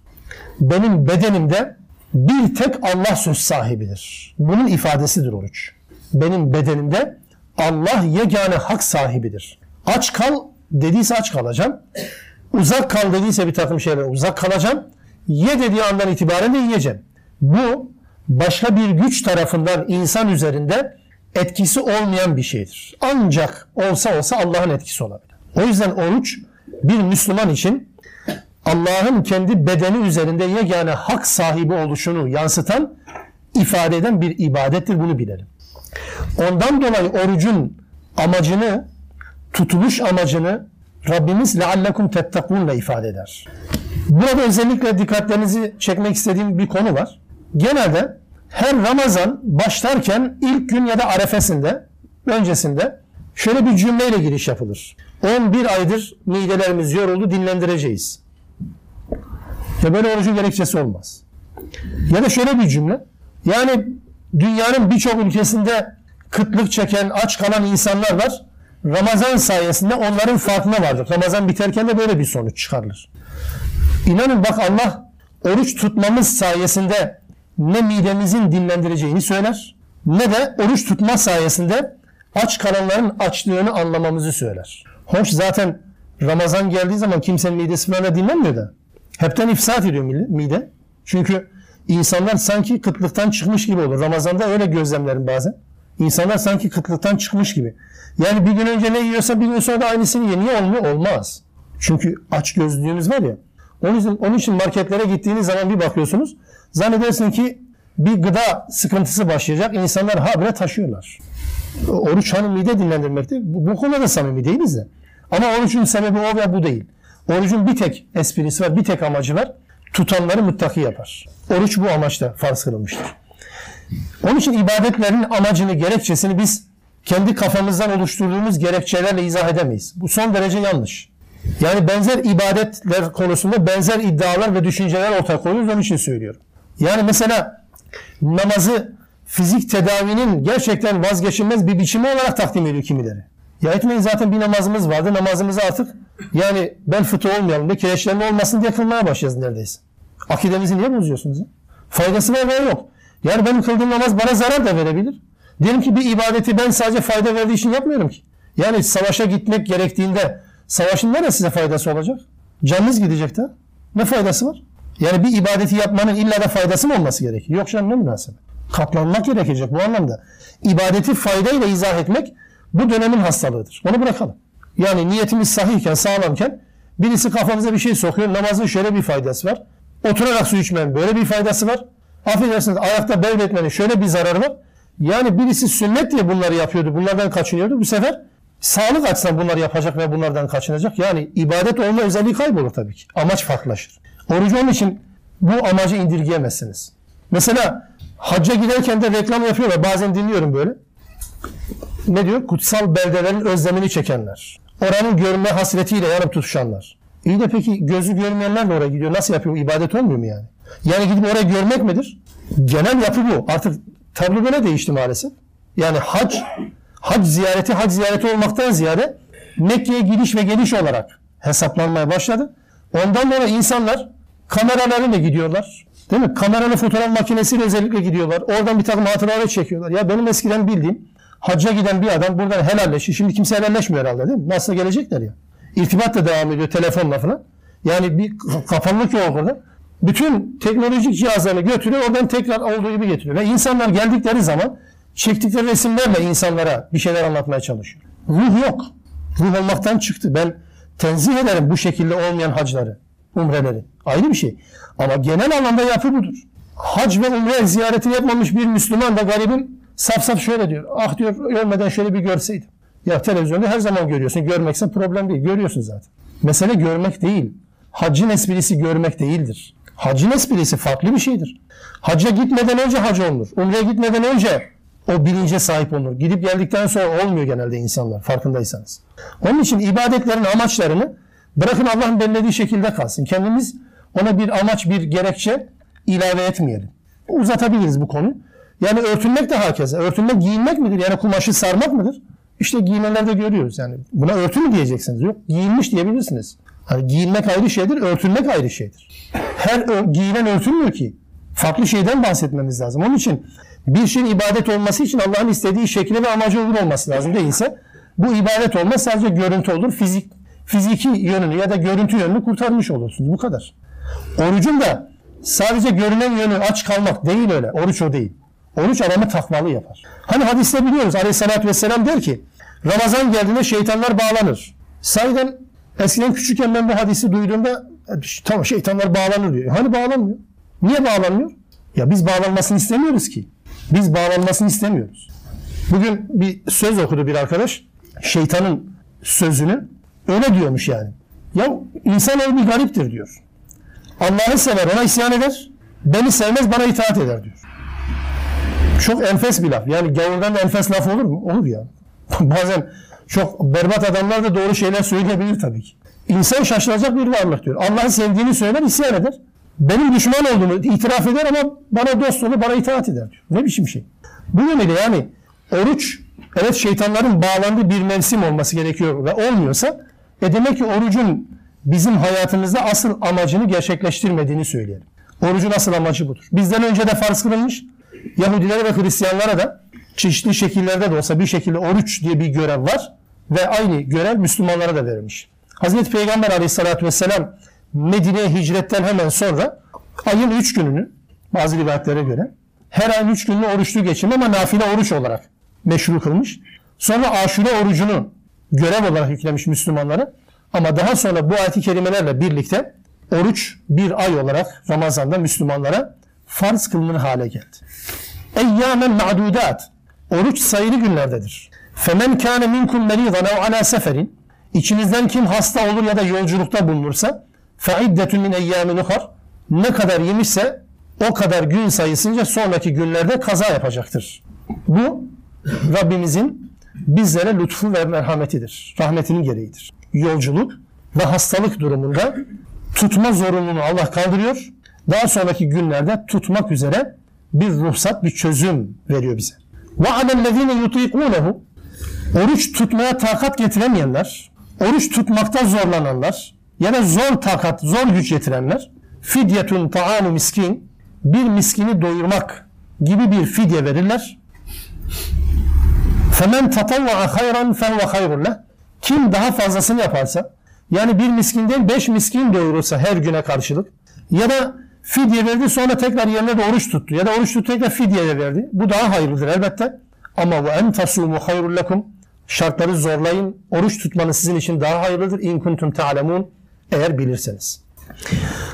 A: Benim bedenimde bir tek Allah söz sahibidir. Bunun ifadesidir oruç. Benim bedenimde Allah yegane hak sahibidir. Aç kal dediyse aç kalacağım. Uzak kal dediyse bir takım şeyler uzak kalacağım. Ye dediği andan itibaren de yiyeceğim. Bu başka bir güç tarafından insan üzerinde etkisi olmayan bir şeydir. Ancak olsa olsa Allah'ın etkisi olabilir. O yüzden oruç bir Müslüman için Allah'ın kendi bedeni üzerinde yegane hak sahibi oluşunu yansıtan, ifade eden bir ibadettir. Bunu bilelim. Ondan dolayı orucun amacını, tutuluş amacını Rabbimiz leallekum tettekunla ifade eder. Burada özellikle dikkatlerinizi çekmek istediğim bir konu var. Genelde her Ramazan başlarken ilk gün ya da arefesinde, öncesinde şöyle bir cümleyle giriş yapılır. 11 aydır midelerimiz yoruldu dinlendireceğiz. Ya böyle orucun gerekçesi olmaz. Ya da şöyle bir cümle. Yani dünyanın birçok ülkesinde kıtlık çeken, aç kalan insanlar var. Ramazan sayesinde onların farkına vardır. Ramazan biterken de böyle bir sonuç çıkarılır. İnanın bak Allah oruç tutmamız sayesinde ne midemizin dinlendireceğini söyler ne de oruç tutma sayesinde aç kalanların açlığını anlamamızı söyler. Hoş zaten Ramazan geldiği zaman kimsenin midesi falan dinlenmiyor da. Hepten ifsat ediyor mide. Çünkü insanlar sanki kıtlıktan çıkmış gibi olur. Ramazan'da öyle gözlemlerim bazen. İnsanlar sanki kıtlıktan çıkmış gibi. Yani bir gün önce ne yiyorsa bir gün sonra da aynısını. Niye olmuyor? Olmaz. Çünkü aç gözlüğünüz var ya. Onun için, onun için marketlere gittiğiniz zaman bir bakıyorsunuz. Zannedersin ki bir gıda sıkıntısı başlayacak. İnsanlar habire taşıyorlar. Oruç hanım mide dinlendirmekte. Bu, bu konuda da samimi değiliz de. Ama orucun sebebi o ve bu değil. Orucun bir tek esprisi var, bir tek amacı var. Tutanları muttaki yapar. Oruç bu amaçla farz kılınmıştır. Onun için ibadetlerin amacını, gerekçesini biz kendi kafamızdan oluşturduğumuz gerekçelerle izah edemeyiz. Bu son derece yanlış. Yani benzer ibadetler konusunda benzer iddialar ve düşünceler ortaya koyuyoruz. Onun için söylüyorum. Yani mesela namazı fizik tedavinin gerçekten vazgeçilmez bir biçimi olarak takdim ediyor kimileri. Ya etmeyin zaten bir namazımız vardı. Namazımızı artık yani bel fıtı olmayalım diye kireçlenme olmasın diye kılmaya başlayacağız neredeyse. Akidemizi niye bozuyorsunuz? Faydası var veya yok. Yani benim kıldığım namaz bana zarar da verebilir. Diyelim ki bir ibadeti ben sadece fayda verdiği için yapmıyorum ki. Yani savaşa gitmek gerektiğinde savaşın nerede size faydası olacak? Canınız gidecek de. Ne faydası var? Yani bir ibadeti yapmanın illa da faydası mı olması gerekiyor? Yok canım ne münasebet. Katlanmak gerekecek bu anlamda. İbadeti faydayla izah etmek bu dönemin hastalığıdır. Onu bırakalım. Yani niyetimiz sahihken, sağlamken birisi kafamıza bir şey sokuyor. Namazın şöyle bir faydası var. Oturarak su içmenin böyle bir faydası var. Affedersiniz ayakta bevletmenin şöyle bir zararı var. Yani birisi sünnet diye bunları yapıyordu. Bunlardan kaçınıyordu. Bu sefer sağlık açısından bunları yapacak ve bunlardan kaçınacak. Yani ibadet olma özelliği kaybolur tabii ki. Amaç farklılaşır. Orucu onun için bu amacı indirgeyemezsiniz. Mesela hacca giderken de reklam yapıyorlar. Bazen dinliyorum böyle. Ne diyor? Kutsal beldelerin özlemini çekenler. Oranın görme hasretiyle yanıp tutuşanlar. İyi de peki gözü görmeyenler de oraya gidiyor. Nasıl yapıyor? İbadet olmuyor mu yani? Yani gidip oraya görmek midir? Genel yapı bu. Artık tablo böyle değişti maalesef. Yani hac, hac ziyareti hac ziyareti olmaktan ziyade Mekke'ye gidiş ve geliş olarak hesaplanmaya başladı. Ondan sonra insanlar kameralarıyla gidiyorlar. Değil mi? Kameralı fotoğraf makinesiyle özellikle gidiyorlar. Oradan bir takım hatıralar çekiyorlar. Ya benim eskiden bildiğim hacca giden bir adam buradan helalleşiyor. Şimdi kimse helalleşmiyor herhalde değil mi? Nasıl gelecekler ya? İrtibat da devam ediyor telefonla falan. Yani bir kapanlık yok orada. Bütün teknolojik cihazlarını götürüyor oradan tekrar olduğu gibi getiriyor. Ve insanlar geldikleri zaman çektikleri resimlerle insanlara bir şeyler anlatmaya çalışıyor. Ruh yok. Ruh olmaktan çıktı. Ben tenzih ederim bu şekilde olmayan hacları, umreleri. Ayrı bir şey. Ama genel anlamda yapı budur. Hac ve umre ziyaretini yapmamış bir Müslüman da garibim saf saf şöyle diyor. Ah diyor ölmeden şöyle bir görseydim. Ya televizyonda her zaman görüyorsun. Görmekse problem değil. Görüyorsun zaten. Mesele görmek değil. Haccın esprisi görmek değildir. Haccın esprisi farklı bir şeydir. Hacca gitmeden önce hac olunur. Umre'ye gitmeden önce o bilince sahip olunur. Gidip geldikten sonra olmuyor genelde insanlar farkındaysanız. Onun için ibadetlerin amaçlarını bırakın Allah'ın belirlediği şekilde kalsın. Kendimiz ona bir amaç, bir gerekçe ilave etmeyelim. Uzatabiliriz bu konuyu. Yani örtünmek de herkese. Örtünmek giyinmek midir? Yani kumaşı sarmak mıdır? İşte giyinenlerde görüyoruz yani. Buna örtü mü diyeceksiniz? Yok giyinmiş diyebilirsiniz. Hani giyinmek ayrı şeydir, örtünmek ayrı şeydir. Her ö- giyinen örtünmüyor ki. Farklı şeyden bahsetmemiz lazım. Onun için bir şeyin ibadet olması için Allah'ın istediği şekli ve amacı uygun olması lazım değilse bu ibadet olmaz sadece görüntü olur. Fizik fiziki yönünü ya da görüntü yönünü kurtarmış olursunuz. Bu kadar. Orucun da sadece görünen yönü aç kalmak değil öyle. Oruç o değil. Oruç adamı takvalı yapar. Hani hadiste biliyoruz aleyhissalatü vesselam der ki Ramazan geldiğinde şeytanlar bağlanır. Sahiden eskiden küçükken ben bu hadisi duyduğumda e, tamam şeytanlar bağlanır diyor. Hani bağlanmıyor? Niye bağlanmıyor? Ya biz bağlanmasını istemiyoruz ki. Biz bağlanmasını istemiyoruz. Bugün bir söz okudu bir arkadaş. Şeytanın sözünü öyle diyormuş yani. Ya insanoğlu bir gariptir diyor. Allah'ı sever ona isyan eder. Beni sevmez bana itaat eder diyor. Çok enfes bir laf. Yani gavurdan da enfes laf olur mu? Olur ya. [laughs] Bazen çok berbat adamlar da doğru şeyler söyleyebilir tabii ki. İnsan şaşılacak bir varlık diyor. Allah'ı sevdiğini söyler, isyan eder. Benim düşman olduğumu itiraf eder ama bana dost olur, bana itaat eder diyor. Ne biçim şey? Bu yönüyle yani oruç evet şeytanların bağlandığı bir mevsim olması gerekiyor ve olmuyorsa e demek ki orucun bizim hayatımızda asıl amacını gerçekleştirmediğini söyleyelim. Orucun asıl amacı budur. Bizden önce de farz kılınmış. Yahudilere ve Hristiyanlara da çeşitli şekillerde de olsa bir şekilde oruç diye bir görev var ve aynı görev Müslümanlara da verilmiş. Hazreti Peygamber aleyhissalatü vesselam Medine'ye hicretten hemen sonra ayın üç gününü bazı rivayetlere göre her ayın üç gününü oruçlu geçirme ama nafile oruç olarak meşru kılmış. Sonra aşure orucunu görev olarak yüklemiş Müslümanlara. Ama daha sonra bu ayet-i kerimelerle birlikte oruç bir ay olarak Ramazan'da Müslümanlara farz kılınır hale geldi. Eyyâmen ma'dudat. Oruç sayılı günlerdedir. Femen kâne minkum meridan ev alâ seferin. İçinizden kim hasta olur ya da yolculukta bulunursa feiddetun min eyyâmin uhar. Ne kadar yemişse o kadar gün sayısınca sonraki günlerde kaza yapacaktır. Bu Rabbimizin bizlere lütfu ve merhametidir. Rahmetinin gereğidir. Yolculuk ve hastalık durumunda tutma zorunluluğunu Allah kaldırıyor. Daha sonraki günlerde tutmak üzere bir ruhsat, bir çözüm veriyor bize. Ve alellezine yutiqunehu oruç tutmaya takat getiremeyenler, oruç tutmakta zorlananlar ya da zor takat, zor güç yetirenler fidyetun ta'anu miskin bir miskini doyurmak gibi bir fidye verirler. Femen tatavva hayran fehuve hayrun leh. Kim daha fazlasını yaparsa yani bir miskinden beş miskin doyurursa her güne karşılık ya da fidye verdi sonra tekrar yerine de oruç tuttu ya da oruç tuttu tekrar fidye verdi. Bu daha hayırlıdır elbette. Ama ve en tasumu hayrul lekum şartları zorlayın. Oruç tutmanız sizin için daha hayırlıdır. İn kuntum ta'lemun eğer bilirseniz.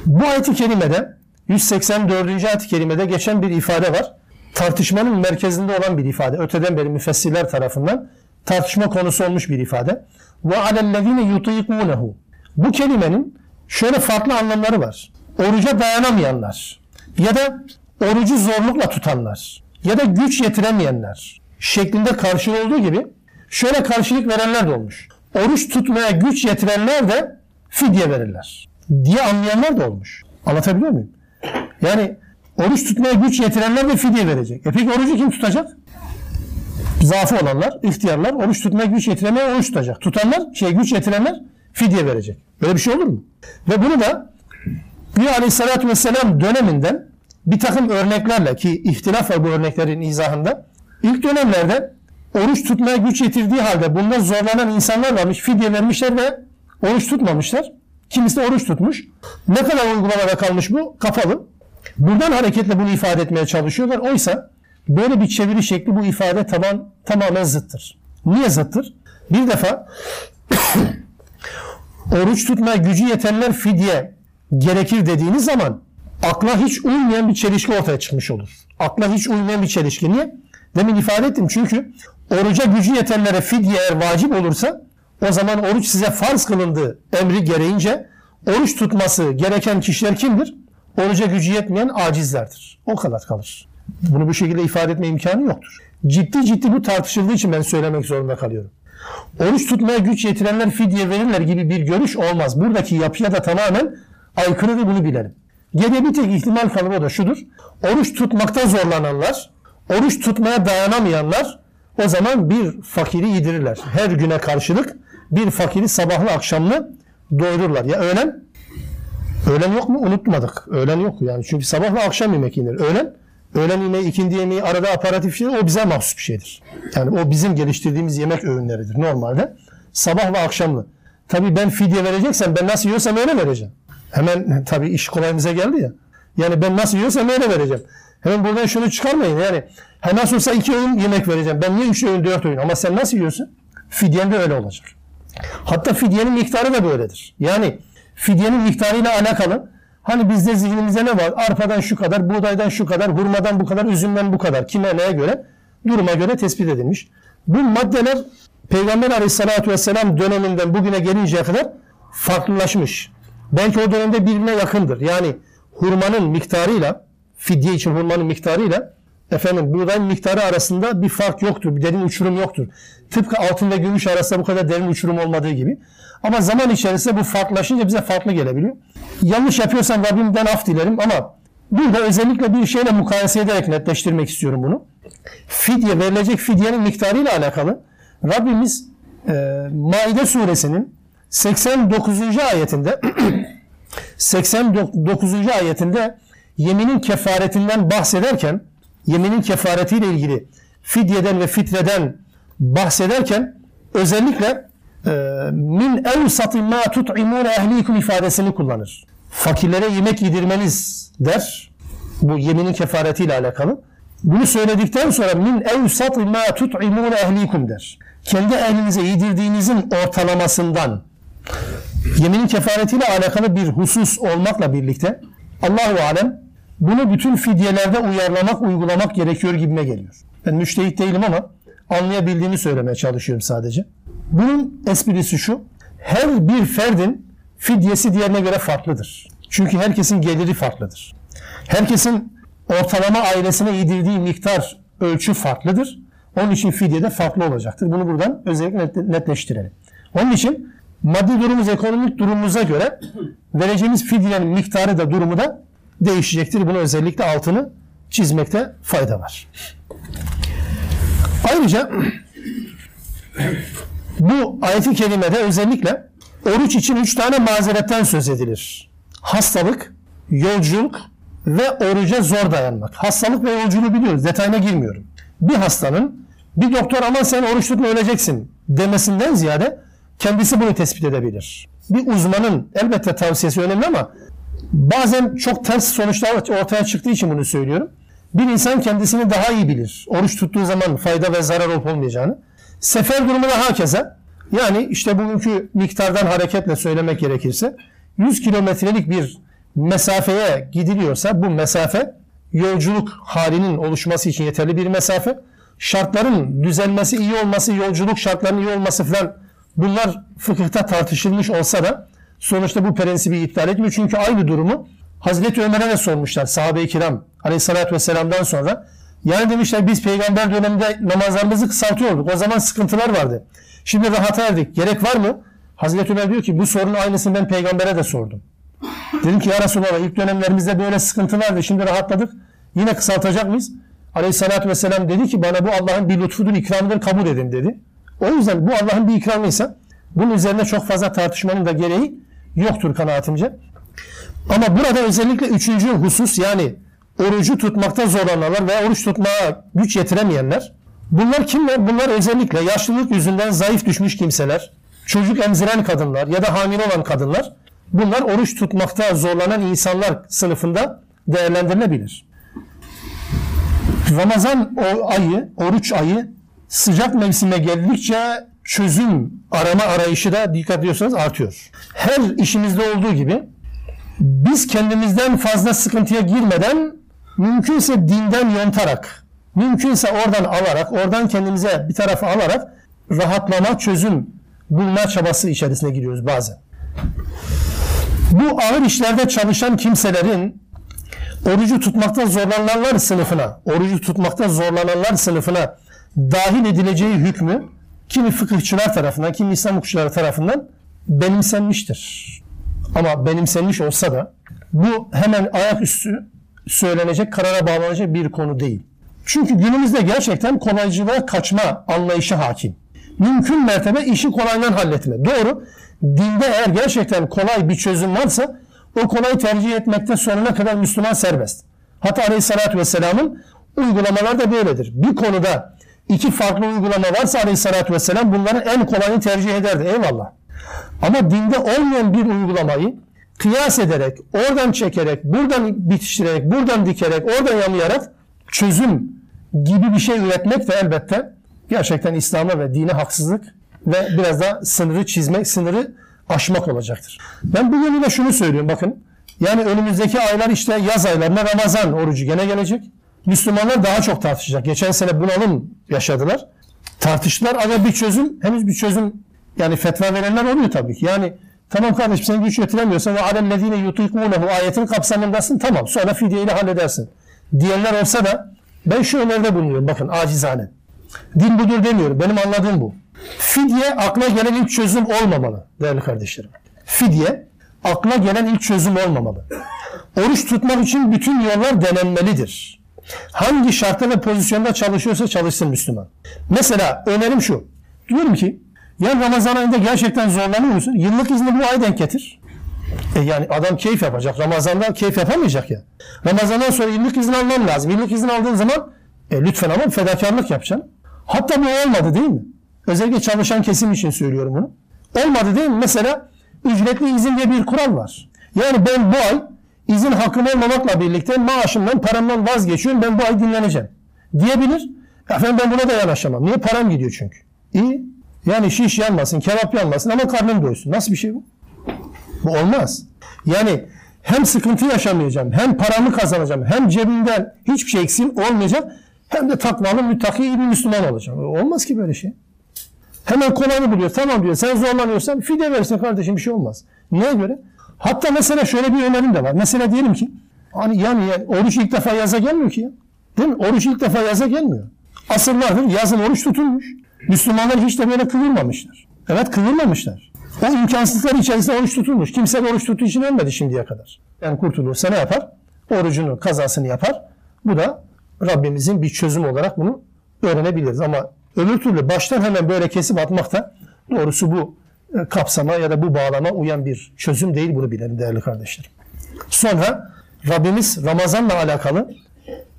A: Bu ayet-i kerimede 184. ayet-i kerimede geçen bir ifade var. Tartışmanın merkezinde olan bir ifade. Öteden beri müfessirler tarafından tartışma konusu olmuş bir ifade. Ve alellezine yutiqunehu. Bu kelimenin şöyle farklı anlamları var. Oruca dayanamayanlar ya da orucu zorlukla tutanlar ya da güç yetiremeyenler şeklinde karşılığı olduğu gibi şöyle karşılık verenler de olmuş. Oruç tutmaya güç yetirenler de fidye verirler diye anlayanlar da olmuş. Anlatabiliyor muyum? Yani oruç tutmaya güç yetirenler de fidye verecek. E peki orucu kim tutacak? Zaafı olanlar, ihtiyarlar, oruç tutmaya güç yetiremeyen oruç tutacak. Tutanlar, şey güç yetirenler fidye verecek. Böyle bir şey olur mu? Ve bunu da bir aleyhissalatü vesselam döneminden bir takım örneklerle ki ihtilaf var bu örneklerin izahında. İlk dönemlerde oruç tutmaya güç yetirdiği halde bunda zorlanan insanlar varmış. Fidye vermişler ve oruç tutmamışlar. Kimisi oruç tutmuş. Ne kadar uygulamada kalmış bu? Kapalı. Buradan hareketle bunu ifade etmeye çalışıyorlar. Oysa böyle bir çeviri şekli bu ifade taban, tamamen zıttır. Niye zıttır? Bir defa [coughs] oruç tutmaya gücü yetenler fidye gerekir dediğiniz zaman akla hiç uymayan bir çelişki ortaya çıkmış olur. Akla hiç uymayan bir çelişki. Niye? Demin ifade ettim çünkü oruca gücü yetenlere fidye eğer vacip olursa o zaman oruç size farz kılındı emri gereğince oruç tutması gereken kişiler kimdir? Oruca gücü yetmeyen acizlerdir. O kadar kalır. Bunu bu şekilde ifade etme imkanı yoktur. Ciddi ciddi bu tartışıldığı için ben söylemek zorunda kalıyorum. Oruç tutmaya güç yetirenler fidye verirler gibi bir görüş olmaz. Buradaki yapıya da tamamen aykırıdır bunu bilelim. Geriye bir tek ihtimal kalır da şudur. Oruç tutmakta zorlananlar, oruç tutmaya dayanamayanlar O zaman bir fakiri yedirirler. Her güne karşılık bir fakiri sabahlı akşamlı doyururlar. Ya öğlen? Öğlen yok mu? Unutmadık. Öğlen yok yani. Çünkü sabahla akşam yemek yenir. Öğlen? Öğlen yemeği, ikindi yemeği, arada aparatif şey o bize mahsus bir şeydir. Yani o bizim geliştirdiğimiz yemek öğünleridir normalde. Sabah ve akşamlı. Tabii ben fidye vereceksem ben nasıl yiyorsam öyle vereceğim. Hemen tabii iş kolayımıza geldi ya. Yani ben nasıl yiyorsam öyle vereceğim. Hemen buradan şunu çıkarmayın yani. Ha nasıl olsa iki öğün yemek vereceğim. Ben niye üç öğün, dört öğün? Ama sen nasıl yiyorsun? Fidyen de öyle olacak. Hatta fidyenin miktarı da böyledir. Yani fidyenin miktarıyla alakalı hani bizde zihnimizde ne var? Arpadan şu kadar, buğdaydan şu kadar, hurmadan bu kadar, üzümden bu kadar. Kime neye göre? Duruma göre tespit edilmiş. Bu maddeler Peygamber aleyhissalatü vesselam döneminden bugüne gelinceye kadar farklılaşmış. Belki o dönemde birbirine yakındır. Yani hurmanın miktarıyla, fidye için hurmanın miktarıyla efendim buğdayın miktarı arasında bir fark yoktur. Bir derin uçurum yoktur. Tıpkı altın ve gümüş arasında bu kadar derin uçurum olmadığı gibi. Ama zaman içerisinde bu farklılaşınca bize farklı gelebiliyor. Yanlış yapıyorsam Rabbimden af dilerim ama burada özellikle bir şeyle mukayese ederek netleştirmek istiyorum bunu. Fidye, verilecek fidyenin miktarıyla alakalı Rabbimiz e, Maide suresinin 89. ayetinde [clears throat] 89. ayetinde yeminin kefaretinden bahsederken yeminin kefaretiyle ilgili fidyeden ve fitreden bahsederken özellikle e, min evsati ma tut'imune ehlikum ifadesini kullanır. Fakirlere yemek yedirmeniz der. Bu yeminin kefaretiyle alakalı. Bunu söyledikten sonra min evsati ma tut'imune ehlikum der. Kendi ehlinize yedirdiğinizin ortalamasından yeminin kefaretiyle alakalı bir husus olmakla birlikte Allahu alem bunu bütün fidyelerde uyarlamak, uygulamak gerekiyor gibime geliyor. Ben müştehit değilim ama anlayabildiğimi söylemeye çalışıyorum sadece. Bunun esprisi şu. Her bir ferdin fidyesi diğerine göre farklıdır. Çünkü herkesin geliri farklıdır. Herkesin ortalama ailesine yedirdiği miktar ölçü farklıdır. Onun için fidye de farklı olacaktır. Bunu buradan özellikle netleştirelim. Onun için maddi durumumuz, ekonomik durumumuza göre vereceğimiz fidyenin miktarı da durumu da değişecektir. Bunu özellikle altını çizmekte fayda var. Ayrıca bu ayet-i kerimede özellikle oruç için üç tane mazeretten söz edilir. Hastalık, yolculuk ve oruca zor dayanmak. Hastalık ve yolculuğu biliyoruz. Detayına girmiyorum. Bir hastanın bir doktor aman sen oruç tutma öleceksin demesinden ziyade kendisi bunu tespit edebilir. Bir uzmanın elbette tavsiyesi önemli ama bazen çok ters sonuçlar ortaya çıktığı için bunu söylüyorum. Bir insan kendisini daha iyi bilir. Oruç tuttuğu zaman fayda ve zarar olup olmayacağını. Sefer durumu da hakeze. Yani işte bugünkü miktardan hareketle söylemek gerekirse 100 kilometrelik bir mesafeye gidiliyorsa bu mesafe yolculuk halinin oluşması için yeterli bir mesafe. Şartların düzelmesi, iyi olması, yolculuk şartlarının iyi olması falan bunlar fıkıhta tartışılmış olsa da sonuçta bu prensibi iptal etmiyor. Çünkü aynı durumu Hazreti Ömer'e de sormuşlar sahabe-i kiram aleyhissalatü vesselam'dan sonra. Yani demişler biz peygamber döneminde namazlarımızı kısaltıyorduk. O zaman sıkıntılar vardı. Şimdi rahata erdik. Gerek var mı? Hazreti Ömer diyor ki bu sorunun aynısını ben peygambere de sordum. Dedim ki ya Resulallah ilk dönemlerimizde böyle sıkıntılardı. Şimdi rahatladık. Yine kısaltacak mıyız? Aleyhissalatü vesselam dedi ki bana bu Allah'ın bir lütfudur, ikramıdır kabul edin dedi. O yüzden bu Allah'ın bir ikramıysa bunun üzerine çok fazla tartışmanın da gereği yoktur kanaatimce. Ama burada özellikle üçüncü husus yani orucu tutmakta zorlananlar veya oruç tutmaya güç yetiremeyenler. Bunlar kimler? Bunlar özellikle yaşlılık yüzünden zayıf düşmüş kimseler, çocuk emziren kadınlar ya da hamile olan kadınlar. Bunlar oruç tutmakta zorlanan insanlar sınıfında değerlendirilebilir. Ramazan ayı, oruç ayı sıcak mevsime geldikçe çözüm arama arayışı da dikkat ediyorsanız artıyor. Her işimizde olduğu gibi biz kendimizden fazla sıkıntıya girmeden mümkünse dinden yontarak, mümkünse oradan alarak, oradan kendimize bir tarafa alarak rahatlama, çözüm bulma çabası içerisine giriyoruz bazen. Bu ağır işlerde çalışan kimselerin orucu tutmakta zorlananlar sınıfına, orucu tutmakta zorlananlar sınıfına dahil edileceği hükmü kimi fıkıhçılar tarafından, kimi İslam hukukçuları tarafından benimsenmiştir. Ama benimsenmiş olsa da bu hemen ayaküstü söylenecek, karara bağlanacak bir konu değil. Çünkü günümüzde gerçekten kolaycılığa kaçma anlayışı hakim. Mümkün mertebe işi kolaydan halletme. Doğru. Dinde eğer gerçekten kolay bir çözüm varsa o kolay tercih etmekte sonuna kadar Müslüman serbest. Hatta Aleyhisselatü Vesselam'ın uygulamalar da böyledir. Bir konuda iki farklı uygulama varsa Aleyhisselatü Vesselam bunların en kolayını tercih ederdi. Eyvallah. Ama dinde olmayan bir uygulamayı kıyas ederek, oradan çekerek, buradan bitiştirerek, buradan dikerek, oradan yamayarak çözüm gibi bir şey üretmek de elbette gerçekten İslam'a ve dine haksızlık ve biraz da sınırı çizmek, sınırı aşmak olacaktır. Ben bu yönüyle şunu söylüyorum bakın. Yani önümüzdeki aylar işte yaz aylarına Ramazan orucu gene gelecek. Müslümanlar daha çok tartışacak. Geçen sene bunalım yaşadılar. Tartıştılar ama bir çözüm, henüz bir çözüm yani fetva verenler oluyor tabii ki. Yani tamam kardeşim sen güç yetiremiyorsan ve alellezine yutikunehu ayetin kapsamındasın tamam sonra fidyeyle halledersin. Diyenler olsa da ben şu öneride bulunuyorum bakın acizane. Din budur demiyorum. Benim anladığım bu. Fidye akla gelen ilk çözüm olmamalı değerli kardeşlerim. Fidye akla gelen ilk çözüm olmamalı. Oruç tutmak için bütün yollar denenmelidir. Hangi şartta ve pozisyonda çalışıyorsa çalışsın Müslüman. Mesela önerim şu. Diyorum ki ya Ramazan ayında gerçekten zorlanıyor musun? Yıllık izni bu ay denk getir. E yani adam keyif yapacak. Ramazan'da keyif yapamayacak ya. Ramazan'dan sonra yıllık izin alman lazım. Yıllık izin aldığın zaman e, lütfen ama fedakarlık yapacaksın. Hatta bu olmadı değil mi? Özellikle çalışan kesim için söylüyorum bunu. Olmadı değil mi? Mesela ücretli izin diye bir kural var. Yani ben bu ay izin hakkım olmamakla birlikte maaşımdan, paramdan vazgeçiyorum. Ben bu ay dinleneceğim. Diyebilir. Efendim ben buna da yanaşamam. Niye? Param gidiyor çünkü. İyi. Yani şiş yanmasın, kebap yanmasın ama karnım doysun. Nasıl bir şey bu? Bu olmaz. Yani hem sıkıntı yaşamayacağım, hem paramı kazanacağım, hem cebimden hiçbir şey eksim olmayacak, hem de takvalı, müttaki bir Müslüman olacağım. Olmaz ki böyle şey. Hemen kolayını buluyor. Tamam diyor. Sen zorlanıyorsan fide versin kardeşim bir şey olmaz. Neye göre? Hatta mesela şöyle bir önerim de var. Mesela diyelim ki hani yani, oruç ilk defa yaza gelmiyor ki. Değil mi? Oruç ilk defa yaza gelmiyor. Asırlardır yazın oruç tutulmuş. Müslümanlar hiç de böyle kıvırmamışlar. Evet kıvırmamışlar. O imkansızlıklar içerisinde oruç tutulmuş. Kimse oruç tuttuğu için ölmedi şimdiye kadar. Yani kurtulursa ne yapar? Orucunu, kazasını yapar. Bu da Rabbimizin bir çözüm olarak bunu öğrenebiliriz. Ama öbür türlü baştan hemen böyle kesip atmak da doğrusu bu kapsama ya da bu bağlama uyan bir çözüm değil bunu bilelim değerli kardeşlerim. Sonra Rabbimiz Ramazan'la alakalı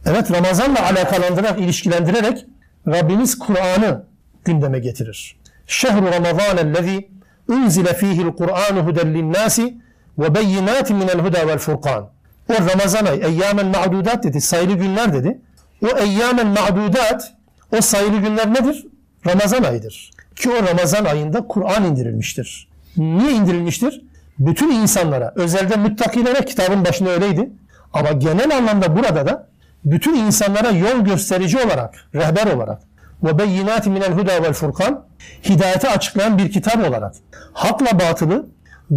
A: evet Ramazan'la alakalandırarak, ilişkilendirerek Rabbimiz Kur'an'ı gündeme getirir. Şehru Ramazan ellezî unzile fîhil Kur'anu huden linnâsi ve beyinâtin minel huda vel furkan. O Ramazan ayı eyyâmen ma'dudat dedi. Sayılı günler dedi. O eyyâmen ma'dudat o sayılı günler nedir? Ramazan ayıdır. Ki o Ramazan ayında Kur'an indirilmiştir. Niye indirilmiştir? Bütün insanlara, özelde müttakilere kitabın başında öyleydi. Ama genel anlamda burada da bütün insanlara yol gösterici olarak, rehber olarak ve beyinat minel huda vel furkan hidayete açıklayan bir kitap olarak hakla batılı,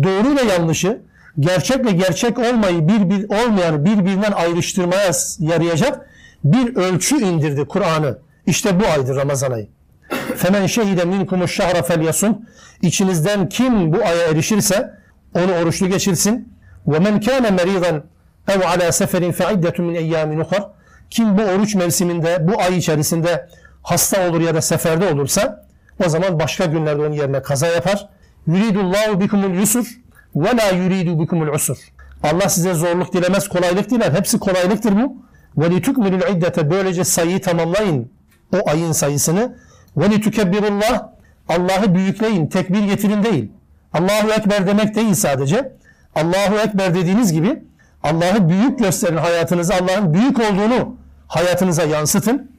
A: doğru ve yanlışı, gerçekle gerçek olmayı bir, bir olmayanı birbirinden ayrıştırmaya yarayacak bir ölçü indirdi Kur'an'ı. İşte bu aydır Ramazan ayı. Femen şehide minkumuş şahra felyasun. İçinizden kim bu aya erişirse onu oruçlu geçirsin. Ve men kâne meridan ev ala seferin fe iddetun min eyyamin ukhar. Kim bu oruç mevsiminde, bu ay içerisinde hasta olur ya da seferde olursa o zaman başka günlerde onun yerine kaza yapar. Yuridullahu bikumul yusur ve la yuridu bikumul usur. Allah size zorluk dilemez, kolaylık diler. Hepsi kolaylıktır bu. Ve litukmilul iddete böylece sayıyı tamamlayın. O ayın sayısını. Ve litukebbilullah Allah'ı büyükleyin, tekbir getirin değil. Allahu Ekber demek değil sadece. Allahu Ekber dediğiniz gibi Allah'ı büyük gösterin hayatınıza, Allah'ın büyük olduğunu hayatınıza yansıtın.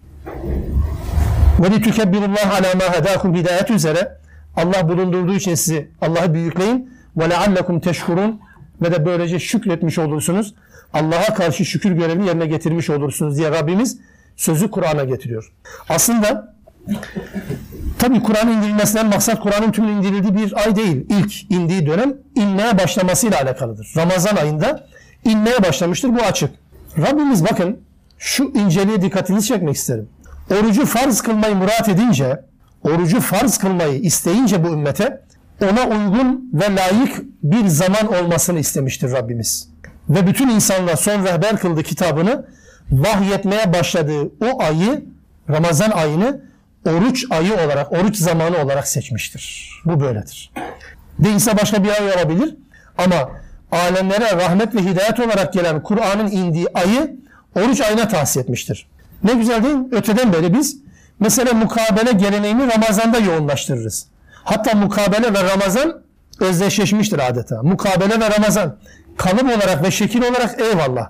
A: Ve li tükebbirullaha ala ma hedakum hidayet üzere Allah bulundurduğu için sizi Allah'ı büyükleyin ve leallekum teşkurun ve de böylece şükretmiş olursunuz. Allah'a karşı şükür görevini yerine getirmiş olursunuz diye Rabbimiz sözü Kur'an'a getiriyor. Aslında tabi Kur'an indirilmesinden maksat Kur'an'ın tümünün indirildiği bir ay değil. İlk indiği dönem inmeye başlamasıyla alakalıdır. Ramazan ayında inmeye başlamıştır. Bu açık. Rabbimiz bakın şu inceliğe dikkatinizi çekmek isterim. Orucu farz kılmayı murat edince, orucu farz kılmayı isteyince bu ümmete ona uygun ve layık bir zaman olmasını istemiştir Rabbimiz. Ve bütün insanlar son rehber kıldı kitabını vahyetmeye başladığı o ayı Ramazan ayını oruç ayı olarak, oruç zamanı olarak seçmiştir. Bu böyledir. Değilse başka bir ay olabilir ama alemlere rahmet ve hidayet olarak gelen Kur'an'ın indiği ayı oruç ayına tahsis etmiştir. Ne güzel değil? Öteden beri biz mesela mukabele geleneğini Ramazan'da yoğunlaştırırız. Hatta mukabele ve Ramazan özdeşleşmiştir adeta. Mukabele ve Ramazan kalıp olarak ve şekil olarak eyvallah.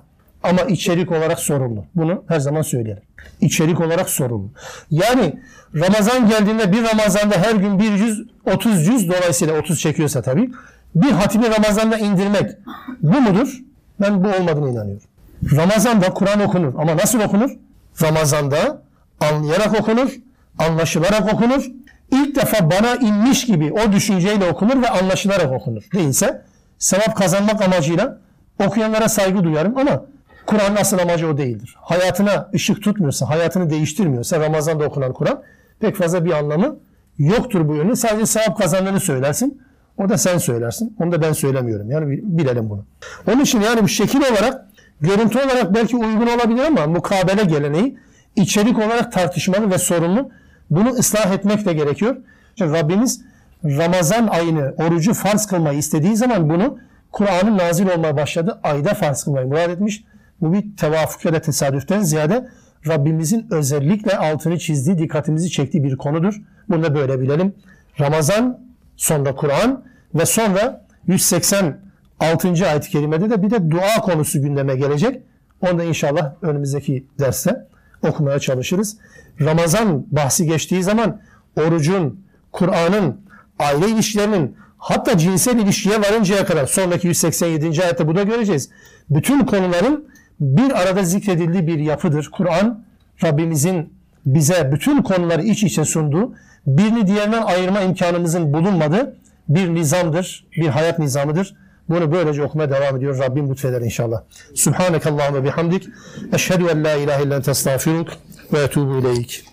A: Ama içerik olarak sorumlu. Bunu her zaman söylerim. İçerik olarak sorumlu. Yani Ramazan geldiğinde bir Ramazan'da her gün bir yüz, otuz yüz dolayısıyla otuz çekiyorsa tabii bir hatimi Ramazan'da indirmek bu mudur? Ben bu olmadığını inanıyorum. Ramazan'da Kur'an okunur ama nasıl okunur? Ramazan'da anlayarak okunur, anlaşılarak okunur. İlk defa bana inmiş gibi o düşünceyle okunur ve anlaşılarak okunur. Değilse sevap kazanmak amacıyla okuyanlara saygı duyarım ama Kur'an'ın asıl amacı o değildir. Hayatına ışık tutmuyorsa, hayatını değiştirmiyorsa Ramazan'da okunan Kur'an pek fazla bir anlamı yoktur bu yönde. Sadece sevap kazandığını söylersin. O da sen söylersin. Onu da ben söylemiyorum. Yani bilelim bunu. Onun için yani bu şekil olarak, görüntü olarak belki uygun olabilir ama mukabele geleneği içerik olarak tartışmalı ve sorunlu. Bunu ıslah etmek de gerekiyor. İşte Rabbimiz Ramazan ayını, orucu farz kılmayı istediği zaman bunu Kur'an'ın nazil olmaya başladı. Ayda farz kılmayı murad etmiş. Bu bir tevafuk ya da tesadüften ziyade Rabbimizin özellikle altını çizdiği, dikkatimizi çektiği bir konudur. Bunu da böyle bilelim. Ramazan, sonra Kur'an ve sonra 186. ayet-i kerimede de bir de dua konusu gündeme gelecek. Onu da inşallah önümüzdeki derste okumaya çalışırız. Ramazan bahsi geçtiği zaman orucun, Kur'an'ın, aile ilişkilerinin hatta cinsel ilişkiye varıncaya kadar sonraki 187. ayette bu da göreceğiz. Bütün konuların bir arada zikredildiği bir yapıdır. Kur'an Rabbimizin bize bütün konuları iç içe sunduğu, birini diğerinden ayırma imkanımızın bulunmadığı bir nizamdır, bir hayat nizamıdır. Bunu böylece okumaya devam ediyor. Rabbim lütfeder inşallah. Subhanekallahumma bihamdik. Eşhedü en la ilahe illen testağfiruk ve etubu ileyk.